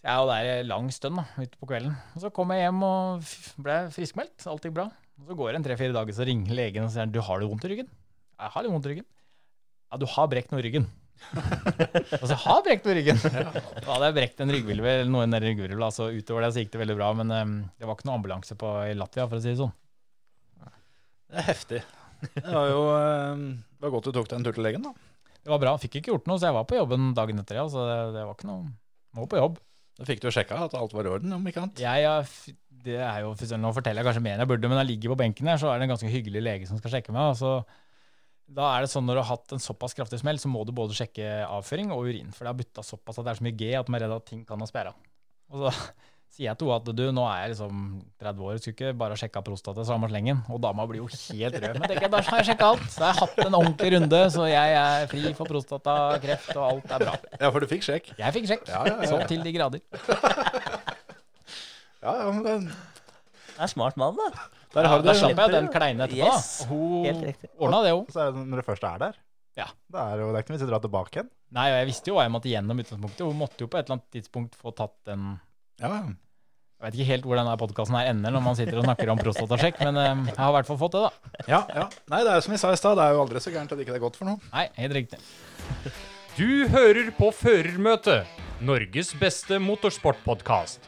Så jeg er jo der en lang stund da, ute på kvelden. Og så kom jeg hjem og ble friskmeldt. Alt gikk bra. Og så går det en tre-fire dager, så ringer legen og sier du har det vondt i ryggen. Jeg har litt vondt i ryggen. Ja, du har brekt noe i ryggen. altså, jeg har brekt noe i ryggen. Da hadde jeg brekt en ryggvilve eller noe nedi ryggvilva. Så utover det så gikk det veldig bra. Men um, det var ikke noe ambulanse på i Latvia, for å si det sånn. Det er heftig. Det var jo um, det var godt du tok deg en tur til legen, da. Det var bra. Fikk ikke gjort noe, så jeg var på jobben dagen etter. Ja, så det, det var ikke noe Må på jobb. Da fikk du sjekka at alt var i orden, om ikke annet. Ja, ja, det er jo, Nå forteller jeg kanskje mer enn jeg burde, men jeg ligger på benken her, så er det en ganske hyggelig lege som skal sjekke meg. og så da er det sånn Når du har hatt en såpass kraftig smell, så må du både sjekke avføring og urin. For det har bytta såpass at det er så mye G at man er redd at ting kan ha sperra. Og så sier jeg til henne at du, nå er jeg liksom 30 år, skulle ikke bare sjekka prostata samme slengen. Og dama blir jo helt rød. Men tenker jeg, da har jeg sjekka alt. Så jeg har hatt en ordentlig runde, så jeg er fri for prostatakreft, og alt er bra. Ja, for du fikk sjekk. Jeg fikk sjekk. Ja, ja, ja, Så til de grader. Ja, ja, men den- Det er smart mann, da. Der har der slapp jeg den kleine etterpå, Yes. da. Hun ordna det, hun. Så er det når du først er der, Ja. det er jo det er ikke noe vits i å dra tilbake igjen. Nei, og jeg visste jo hva jeg måtte gjennom utgangspunktet. Hun måtte jo på et eller annet tidspunkt få tatt den Ja. Jeg vet ikke helt hvor denne podkasten ender når man sitter og snakker om prostatasjekk, men eh, jeg har i hvert fall fått det, da. ja, ja. Nei, det er som vi sa i stad, det er jo aldri så gærent at ikke det er godt for noe. Nei, helt riktig. Du hører på Førermøtet, Norges beste motorsportpodkast.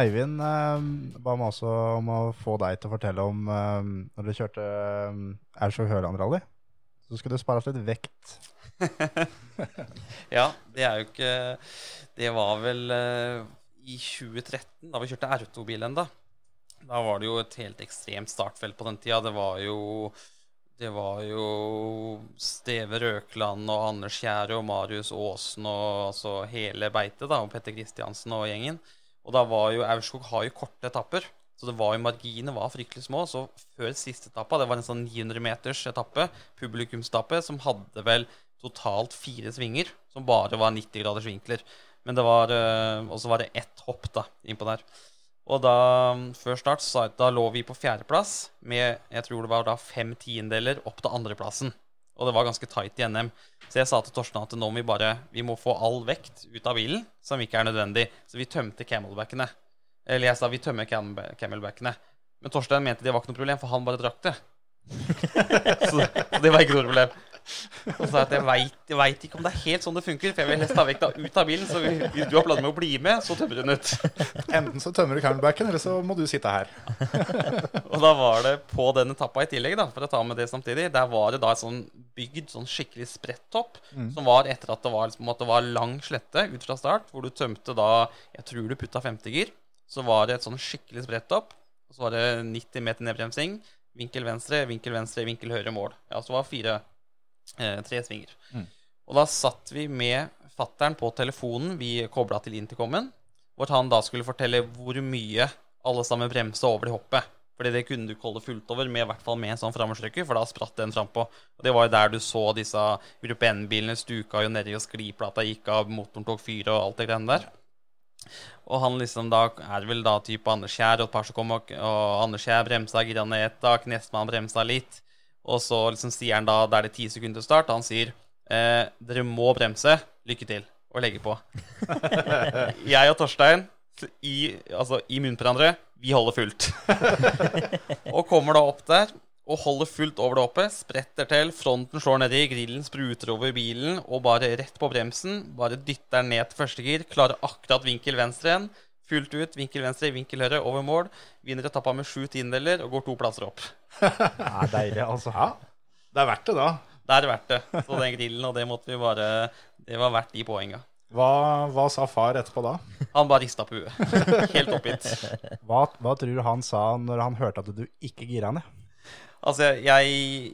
Eivind eh, ba meg også om å få deg til å fortelle om eh, når du kjørte uh, Aurskog Høland-rally. Så skulle det spares litt vekt. Ja, det er jo ikke Det var vel uh, i 2013, da vi kjørte R2-bil enda. Da var det jo et helt ekstremt startfelt på den tida. Det var jo det var jo Steve Røkland og Anders Kjære og Marius Aasen og altså hele beitet, da, og Petter Kristiansen og gjengen. Og da var jo Aurskog har jo korte etapper, så det var jo marginene var fryktelig små. Så før siste etappa, det var en sånn 900 meters etappe, publikumsetappe, som hadde vel totalt fire svinger, som bare var 90 graders vinkler. Men det var eh, Og så var det ett hopp da innpå der. Og da, før start, så da lå vi på fjerdeplass med jeg tror det var da fem tiendeler opp til andreplassen. Og det var ganske tight i NM. Så jeg sa til Torstein at nå må vi bare Vi må få all vekt ut av bilen som ikke er nødvendig. Så vi tømte camelbackene. Eller jeg sa vi tømmer cam- camelbackene. Men Torstein mente det var ikke noe problem, for han bare drakk det. så, så det var ikke noe problem. Og så at jeg vet, ikke om det er helt sånn det funker, for jeg vil helst ta vekta ut av bilen. Så hvis du har planer med å bli med, så tømmer du den ut. Enten så tømmer du camelbacken, eller så må du sitte her. Og da var det på den etappa i tillegg, da, for å ta med det samtidig, der var det da et sånn bygd, sånn skikkelig spredt topp, Mm. som var etter at det var, liksom, at det var lang slette ut fra start, hvor du tømte da Jeg tror du putta 50 gir. Så var det et sånn skikkelig spredt topp, og så var det 90 meter nedbremsing, vinkel venstre, vinkel venstre, vinkel høyre mål. Ja, så var det fire tre svinger. Mm. Og da satt vi med fattern på telefonen vi kobla til intercomen, hvor han da skulle fortelle hvor mye alle sammen bremsa over det hoppet. Fordi det kunne du ikke holde fullt over, med, i hvert fall med en sånn framoverstrykker, for da spratt den frampå. Og det var jo der du så disse Gruppe N-bilene stuka jo nedi, og skliplata gikk av, motoren tok fyr og alt det greiene der. Og han liksom da er vel da type Anders Kjær og et par som kom, og, og Anders Kjær bremsa, gira ned et tak, Nestmann bremsa litt. Og så liksom sier han da, da er det ti sekunder til start, han sier eh, dere må bremse, lykke til, og legge på. Jeg og Torstein i, altså, i munnen på hverandre, vi holder fullt. og kommer da opp der og holder fullt over det oppe, spretter til, fronten slår nedi, grillen spruter over bilen, og bare rett på bremsen, bare dytter den ned til første gir, klarer akkurat vinkel venstre igjen, fullt ut, vinkel venstre, vinkel høyre, over mål, vinner etappa med sju tiendedeler og går to plasser opp. det er deilig, altså. Ja, det er verdt det, da. Det er verdt det. Så den grillen, og det måtte vi bare Det var verdt de poenga. Hva, hva sa far etterpå da? Han bare rista på huet. Helt oppgitt. Hva, hva tror du han sa når han hørte at du ikke gira ned? Altså, jeg,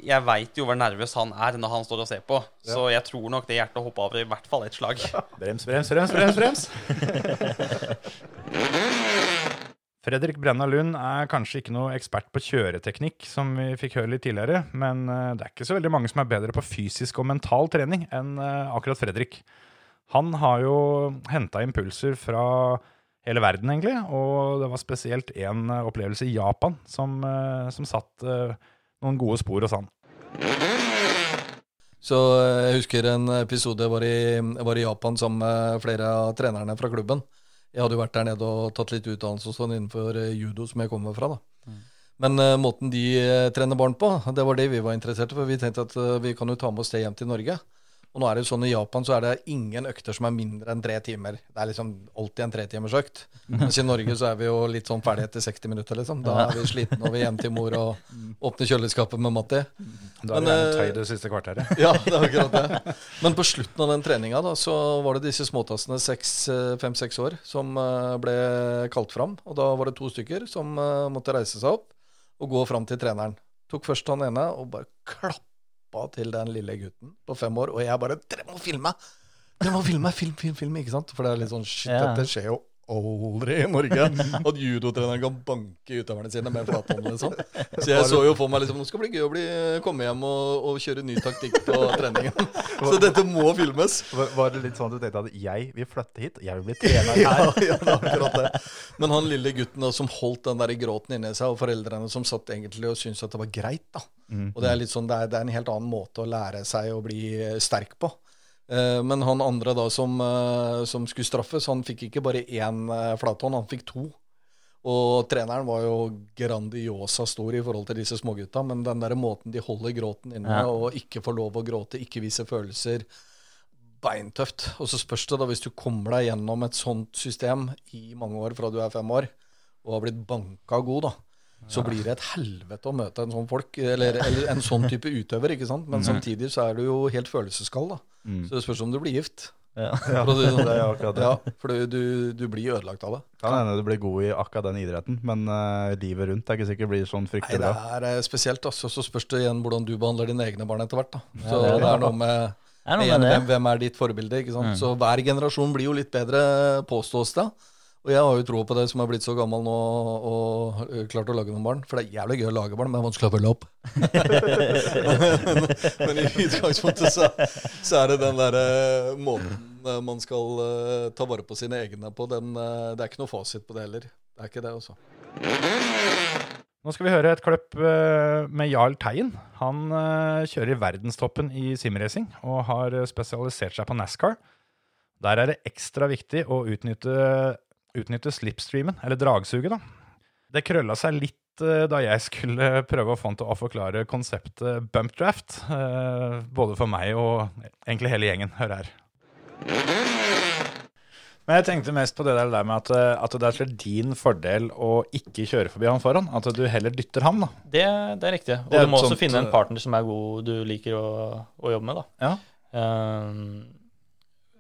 jeg veit jo hvor nervøs han er når han står og ser på, Ja. så jeg tror nok det hjertet hoppa over i hvert fall et slag. Brems, brems, brems, brems, brems. Fredrik Brenna Lund er kanskje ikke noe ekspert på kjøreteknikk, som vi fikk høre litt tidligere, men eh, det er ikke så veldig mange som er bedre på fysisk og mental trening enn eh, akkurat Fredrik. Han har jo henta impulser fra hele verden, egentlig, og det var spesielt én opplevelse i Japan som, eh, som satt eh, noen gode spor hos han. Så eh, jeg husker en episode jeg var i, jeg var i Japan sammen med flere av trenerne fra klubben. Jeg hadde jo vært der nede og tatt litt utdannelse og sånn innenfor eh, judo, som jeg kommer fra. da. Men uh, måten de uh, trener barn på, det var det vi var interessert i. For vi tenkte at uh, vi kan jo ta med oss det hjem til Norge. Og nå er det jo sånn I Japan så er det ingen økter som er mindre enn tre timer. Det er liksom alltid en tretimersøkt. Mens i Norge så er vi jo litt sånn ferdig etter 60 minutter. liksom. Da er vi slitne og vi er til mor og åpner kjøleskapet med Matti. Da er Men, det gjerne eh, tøy det siste kvarteret. Ja, det er akkurat det. Men på slutten av den treninga da, så var det disse småtassene, fem-seks år, som eh, ble kalt fram. Og da var det to stykker som eh, måtte reise seg opp og gå fram til treneren. Tok først han ene og bare klappa til den lille gutten på fem år. Og jeg bare 'Dere må filme! Dere må filme! Film, film, film!' Ikke sant? For det er litt sånn Shit, Ja. dette skjer jo aldri i Norge. At judotreneren kan banke utøverne sine med flathånd, liksom. Så jeg så jo for meg liksom Nå skal det bli gøy å bli, komme hjem og, og kjøre ny taktikk på treningen. Så dette må filmes. Var, var det litt sånn at du tenkte at jeg vil flytte hit, jeg vil bli trener her? Ja, ja, akkurat det. Men han lille gutten da, som holdt den der gråten inni seg, og foreldrene som satt egentlig og syntes at det var greit. da. Mm. Og det er litt sånn, det er, det er en helt annen måte å lære seg å bli sterk på. Eh, Men han andre da som, eh, som skulle straffes, han fikk ikke bare én eh, flathånd, han fikk to. Og treneren var jo grandiosa stor i forhold til disse smågutta, men den der måten de holder gråten inne, Ja. og ikke får lov å gråte, ikke vise følelser, beintøft. Og så spørs det da, hvis du kommer deg gjennom et sånt system i mange år fra du er fem år, og har blitt banka god, da, så blir det et helvete å møte en sånn folk, eller, eller en sånn type utøver, ikke sant? Men Mhm. samtidig så er du jo helt følelseskald, da. Mm. Så det spørs om du blir gift. Ja. For å det sånn. er akkurat det. Ja, for du, du, du blir ødelagt av det. Kan hende du blir god i akkurat den idretten, men uh, livet rundt er ikke sikkert blir sånn fryktelig. Nei, det er eh, spesielt. Altså, så spørs det igjen hvordan du behandler dine egne barn etter hvert. da. Ja, Så det er det det. er noe med, er noe igjen, med hvem, hvem er ditt forbilde? ikke sant? Mm. Så hver generasjon blir jo litt bedre, påstås det. Og jeg har jo tro på det som er blitt så gammel nå og ø, klart å lage noen barn. For det er jævlig gøy å lage barn, men det er vanskelig å følge opp. men, men i utgangspunktet så, så er det den derre måten eh, man skal uh, ta vare på sine egne på, den, det er ikke noe fasit på det heller. Det er ikke det, altså. Nå skal vi høre et klipp eh, med Jarl Teien. Han kjører i verdenstoppen i simracing og har spesialisert seg på NASCAR. Der er det ekstra viktig å utnytte, utnytte slipstreamen, eller dragsuget. da. Det krølla seg litt eh, da jeg skulle prøve å få han til å forklare konseptet bump draft. eh, Både for meg og egentlig hele gjengen. Hør her. Men jeg tenkte mest på det der med at, eh, at det er til din fordel å ikke kjøre forbi han foran. At du heller dytter ham, da. Det, det er riktig. Og er du må sånt... også finne en partner som er god, du liker å, å jobbe med. da. Ja. Ehm,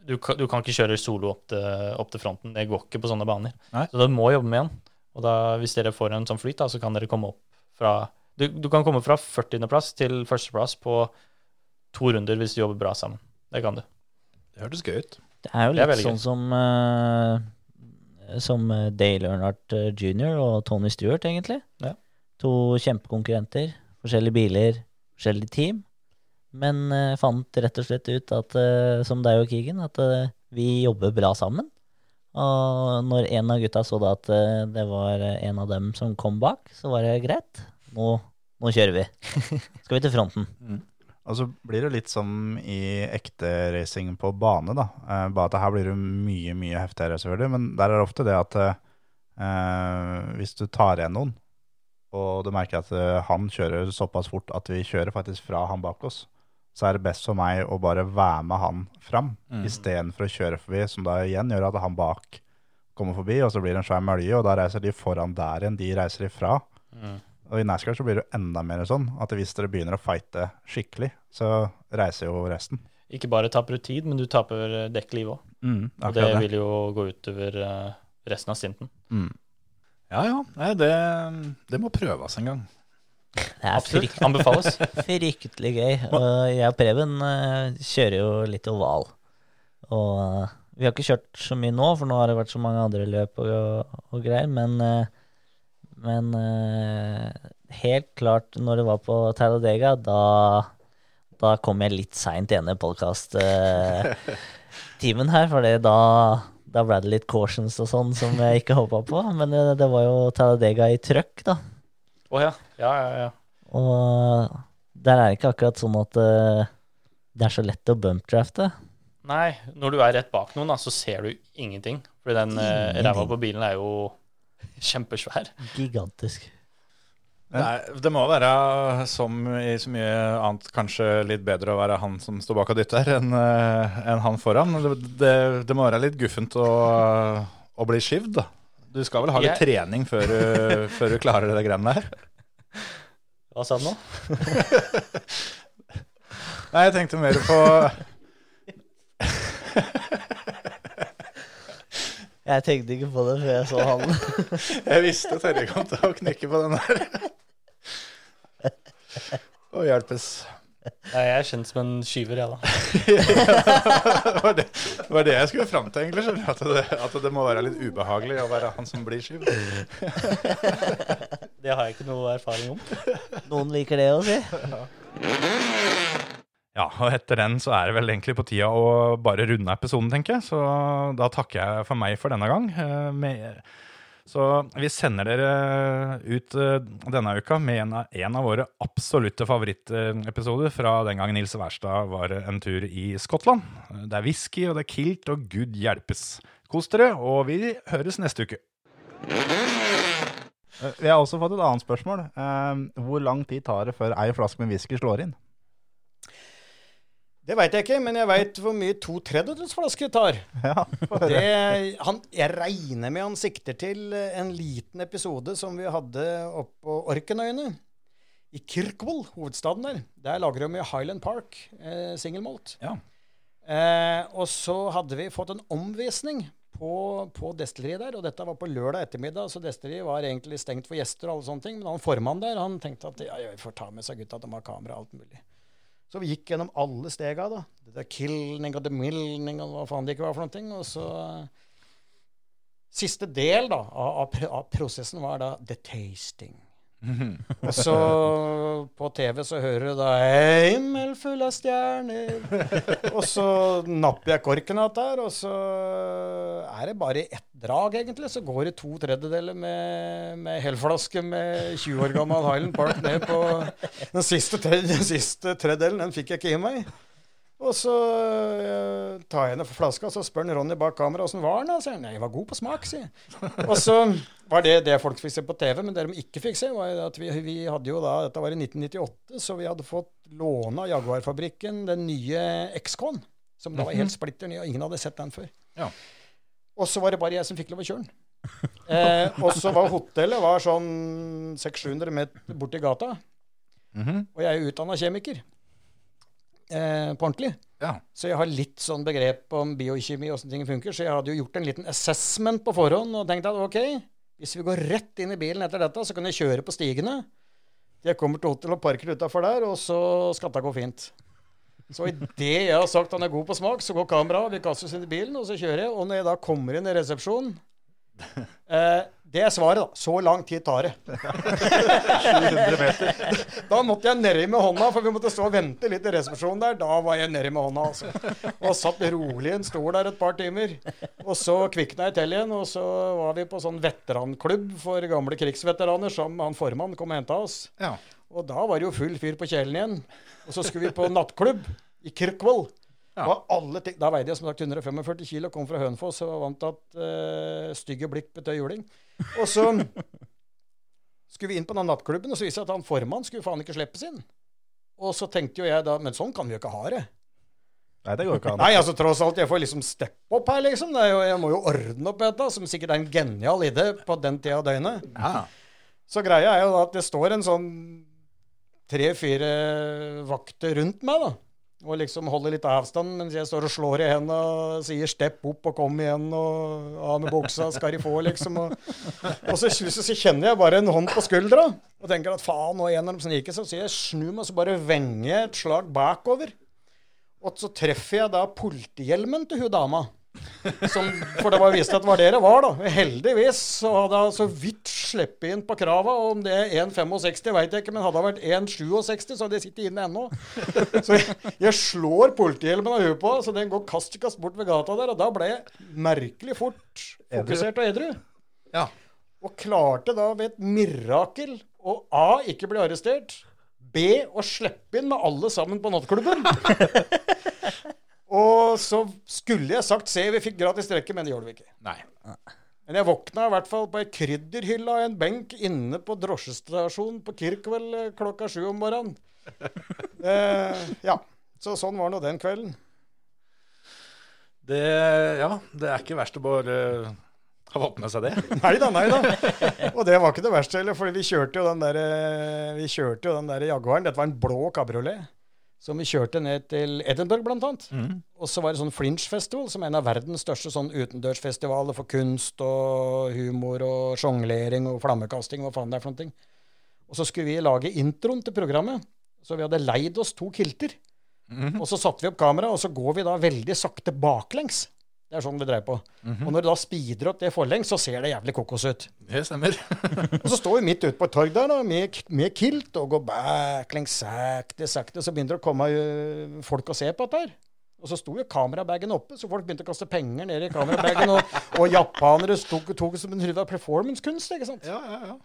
du, kan- du kan ikke kjøre solo opp til, opp til fronten. Det går ikke på sånne baner. Nei. Så dere må jobbe med en. Og da, hvis dere får en sånn flyt, da, så kan dere komme opp fra Du, du kan komme fra 40.-plass til førsteplass på to runder hvis du jobber bra sammen. Det kan du. Det hørtes gøy ut. Det er jo litt er sånn som uh, Som eh, Dale Earnhardt eh, jr. og Tony Stewart, egentlig. Ja. To kjempekonkurrenter. Forskjellige biler, forskjellige team. Men uh, fant rett og slett ut at, uh, som deg og Keegan, at uh, vi jobber bra sammen. Og når en av gutta så da at det var en av dem som kom bak, så var det greit. Nå, nå kjører vi. Skal vi til fronten. Og så blir det litt som i ekte racing på bane, da. Bare at her blir det mye, mye heftigere, selvfølgelig. Men der er det ofte det at eh, hvis du tar igjen noen, og du merker at han kjører såpass fort at vi kjører faktisk fra han bak oss, så er det best for meg å bare være med han fram, Mm. istedenfor å kjøre forbi, som da igjen gjør at han bak kommer forbi, og så blir det en svær mølje, og da reiser de foran der igjen, de reiser ifra. Mm. Og i NASCAR så blir det jo enda mer sånn at hvis dere begynner å fighte skikkelig, så reiser jo resten. Ikke bare taper du tid, men du taper eh, dekkliv òg. Mm, og det, det. vil jo gå utover eh, resten av stinten. Mm. Ja ja, Nei, det, det må prøves en gang. Det er Absolutt. frykt- Anbefales. Fryktelig gøy. Og jeg og Preben eh, kjører jo litt oval. Og eh, vi har ikke kjørt så mye nå, for nå har det vært så mange andre løp og, og greier. Men, eh, men helt klart, når det var på Talladega, da, da kom jeg litt seint i denne podkast-timen her. For da, da ble det litt cautions og sånn som jeg ikke håpa på. Men det, det var jo Talladega i trøkk, da. Å ja. Ja, ja, ja. Og der er det ikke akkurat sånn at eh, det er så lett å bumpdrafte. Nei, når du er rett bak noen, da, så ser du ingenting. Fordi den uh, ræva på bilen er jo kjempesvær. Gigantisk. Er, det må være, som i så mye annet, kanskje litt bedre å være han som står bak og dytter, enn eh, enn han foran. Det, det, det må være litt guffent å, å bli skivd, da. Du skal vel ha litt Jeg- trening før du, før du klarer det greiene der? Hva sa du nå? Nei, jeg tenkte mer på Jeg tenkte ikke på det før jeg så han. Jeg visste Terje kom til å knekke på den der. Å hjelpes. Nei, jeg er kjent som en skyver, jeg, da. det, var det, var det jeg skulle fram til, egentlig. skjønner du, At det, at det må være litt ubehagelig å være han som blir skyv. Det har jeg ikke noe erfaring om. Noen liker det å si. Ja, og etter den så er det vel egentlig på tida å bare runde episoden, tenker jeg. Så da takker jeg for meg for denne gang. Eh, Med, så vi sender dere ut eh, denne uka med en av, en av våre absolutte favorittepisoder fra den gang Nils Wærstad var en tur i Skottland. Det er whisky, og det er kilt, og gud hjelpes. Kos dere, og vi høres neste uke. Eh, Vi har også fått et annet spørsmål. Eh, hvor lang tid tar det før ei flaske med whisky slår inn? Det veit jeg ikke, men jeg veit hvor mye to tredjedels flaske tar. Ja, det, han, jeg regner med han sikter til en liten episode som vi hadde oppå Orkenøyene. I Kirkwall, hovedstaden der. Der lager de Highland Park, eh, singelmalt. Eh, og så hadde vi fått en omvisning på, på destilleriet der, og dette var på lørdag ettermiddag, så destilleriet var egentlig stengt for gjester og alle sånne ting, men han formannen der, han tenkte at ja, ja, vi får ta med seg gutta, de har kamera og alt mulig. Så vi gikk gjennom alle stega, da. Det der kilning og demilning og hva faen det ikke var for noe. Og så siste del da, av, av prosessen var da the tasting. Og så på TV så hører du da 'Himmel full av stjerner'. Og så napper jeg korken av der, og så er det bare ett drag, egentlig. Så går det to tredjedeler med, med helflaske med 20 år gammel Highland Park ned på Den siste, tre, den siste tredjedelen, den fikk jeg ikke i meg. Og så uh, tar jeg henne for flaska, og så spør han Ronny bak kamera åssen var den. Og sier han, nei, jeg var god på smak, si. Og så var det det folk fikk se på TV, men det de ikke fikk se, var at vi, vi hadde jo da Dette var i 1998, så vi hadde fått låne av Jaguar-fabrikken den nye X-Con, som da var helt splitter ny, og ingen hadde sett den før. Ja. Og så var det bare jeg som fikk lov å kjøre den. Eh, og så var hotellet var sånn 600-700 meter borti gata. Mhm. Og jeg er utdanna kjemiker. Eh, på ordentlig. Så jeg har litt sånn begrep om biokjemi og åssen ting funker. Så jeg hadde jo gjort en liten assessment på forhånd og tenkt at ok, hvis vi går rett inn i bilen etter dette, så kan jeg kjøre på stigene. Jeg kommer til hotellet og parker utafor der, og så skal det gå fint. Så idet jeg har sagt han er god på smak, så går kameraet, vi kaster oss inn i bilen, og så kjører jeg. Og når jeg da kommer inn i resepsjonen eh, Det er svaret, da. Så lang tid tar det. 700 meter. Da måtte jeg nedi med hånda, for vi måtte stå og vente litt i resepsjonen der. Da var jeg nedi med hånda, altså. Og satt rolig i en stol der et par timer. Og så kvikna jeg til igjen, og så var vi på sånn veteranklubb for gamle krigsveteraner som han formann kom og henta oss. Ja. Og da var det jo full fyr på kjelen igjen. Og så skulle vi på nattklubb i Kirkvoll. Ja. da veide jeg som sagt 145 kilo, kom fra Hønefoss og var vant til at uh, stygge blikk betød juling. Og så skulle vi inn på den nattklubben, og så viste det seg at han formann skulle faen ikke slippes inn. Og så tenkte jo jeg da Men sånn kan vi jo ikke ha det. Nei, det går ikke an. Nei, altså tross alt, jeg får liksom steppe opp her, liksom. Det jo, jeg må jo ordne opp dette, som sikkert er en genial idé på den tida av døgnet. Så greia er jo da at det står en sånn tre-fire vakter rundt meg, da. Og liksom holder litt avstand mens jeg står og slår i hendene og sier 'stepp opp og kom igjen' og 'av med buksa, skal de få', liksom. Og, og så, så, kjenner jeg bare en hånd på skuldra og tenker at faen, nå er en av dem som gikk, så sier jeg snu meg, så bare venger jeg et slag bakover. Og så treffer jeg da politihjelmen til hun dama. Som, for det var vist at det var det det var, da. Heldigvis så hadde jeg så vidt sluppet inn på krava. Om det er 1,65 veit jeg ikke, men hadde det vært 1,67, så hadde jeg sittet inne ennå. Så jeg, jeg slår politihjelmen av huet på, så den går kast i kast bort ved gata der. Og da ble jeg merkelig fort fokusert og edru. Og klarte da ved et mirakel å A. ikke bli arrestert. B. å slippe inn med alle sammen på nattklubben. Og så skulle jeg sagt se, vi fikk gratis drikke, men det gjorde vi ikke. Nei. Men jeg våkna i hvert fall på ei krydderhylle av en benk inne på drosjestasjonen på Kirkvel eh, klokka sju om morgenen. Eh, ja. Så sånn var nå den kvelden. Det, ja, det er ikke verst å bare ha fått med seg det. Nei da, nei da. Og det var ikke det verste heller, for vi kjørte jo den der, eh, vi kjørte jo den der Jaguaren. Dette var en blå kabriolet. Som vi kjørte ned til Edinburgh, blant annet. Mhm. Og så var det sånn Flinch-festival, som er en av verdens største sånn utendørsfestivaler for kunst og humor og sjonglering og flammekasting, hva faen det er for noe. Og så skulle vi lage introen til programmet. Så vi hadde leid oss to kilter. Mm. Og så satte vi opp kamera, og så går vi da veldig sakte baklengs. Det er sånn vi dreier på. Mhm. Og når det da speeder opp det forlengs, så ser det jævlig kokos ut. Det stemmer. Og så står vi midt ute på et torg der da, med, med kilt og går baklengs sakte, sakte. Så begynner det å komme folk og se på dette her. Og så sto jo kamerabagen oppe, så folk begynte å kaste penger ned i kamerabagen. og, og japanere tok, tok det som en trodde performancekunst, ikke sant? Ja, ja, ja.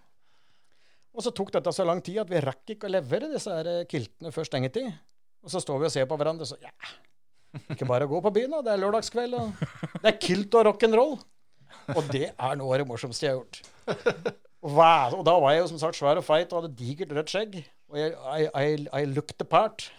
Og så tok dette så lang tid at vi rakk ikke å levere disse her eh, kiltene før stengetid. Og så står vi og ser på hverandre, så ja Ikke bare å gå på byen, da. Det er lørdagskveld, og det er kilt og rock'n'roll. Og det er noe av det morsomste jeg har gjort. Og, da var jeg jo som sagt svær og feit og hadde digert rødt skjegg. Og jeg, I, I, I looked the part.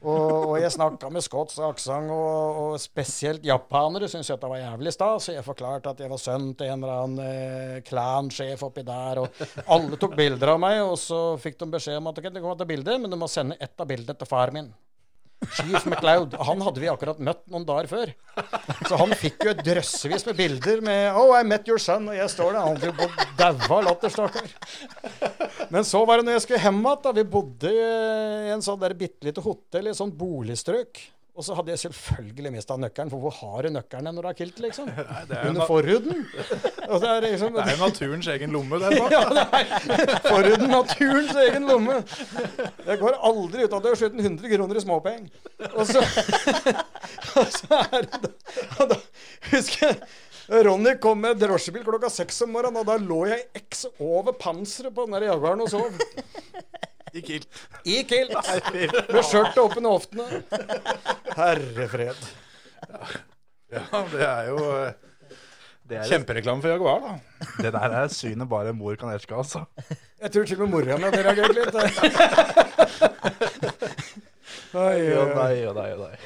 Og, og jeg snakka med skotsk aksent, og, og spesielt japanere syntes det var jævlig stas. Så jeg forklarte at jeg var sønn til en eller annen eh, klansjef oppi der. Og alle tok bilder av meg, og så fikk de beskjed om at de kommer til å ta bilde, men du må sende ett av bildene til far min. Chief McLeod. Han hadde vi akkurat møtt noen dager før. Så han fikk jo drøssevis med bilder med 'Oh, I met your son', og jeg står der. Han jo på daua latter, stakkar. Men så var det når jeg skulle hjem igjen. Vi bodde i en sånn der bitte lite hotell i et sånt boligstrøk. Og så hadde jeg selvfølgelig mista nøkkelen, for hvor har du nøkkelen når du har kilt, liksom? det er Under forhuden. Det er liksom Det er jo naturens egen lomme, det. ja, det er forhuden naturens egen lomme. Jeg går aldri ut av det uten skjøt 100 kroner i småpeng. Og så, og så er det og da husker jeg Ronny kom med drosjebil klokka seks om morgenen, og da lå jeg X over panseret på den der Jaguaren og sov. I kilt. I kilt! Med skjørtet opp under hoftene. Herre fred. Ja, det er jo eh, Kjempereklame for Jaguar, da. Det der er synet bare mor kan elske, altså. Jeg tror ikke med mora mi hadde reagert litt. Oi, oi, oi.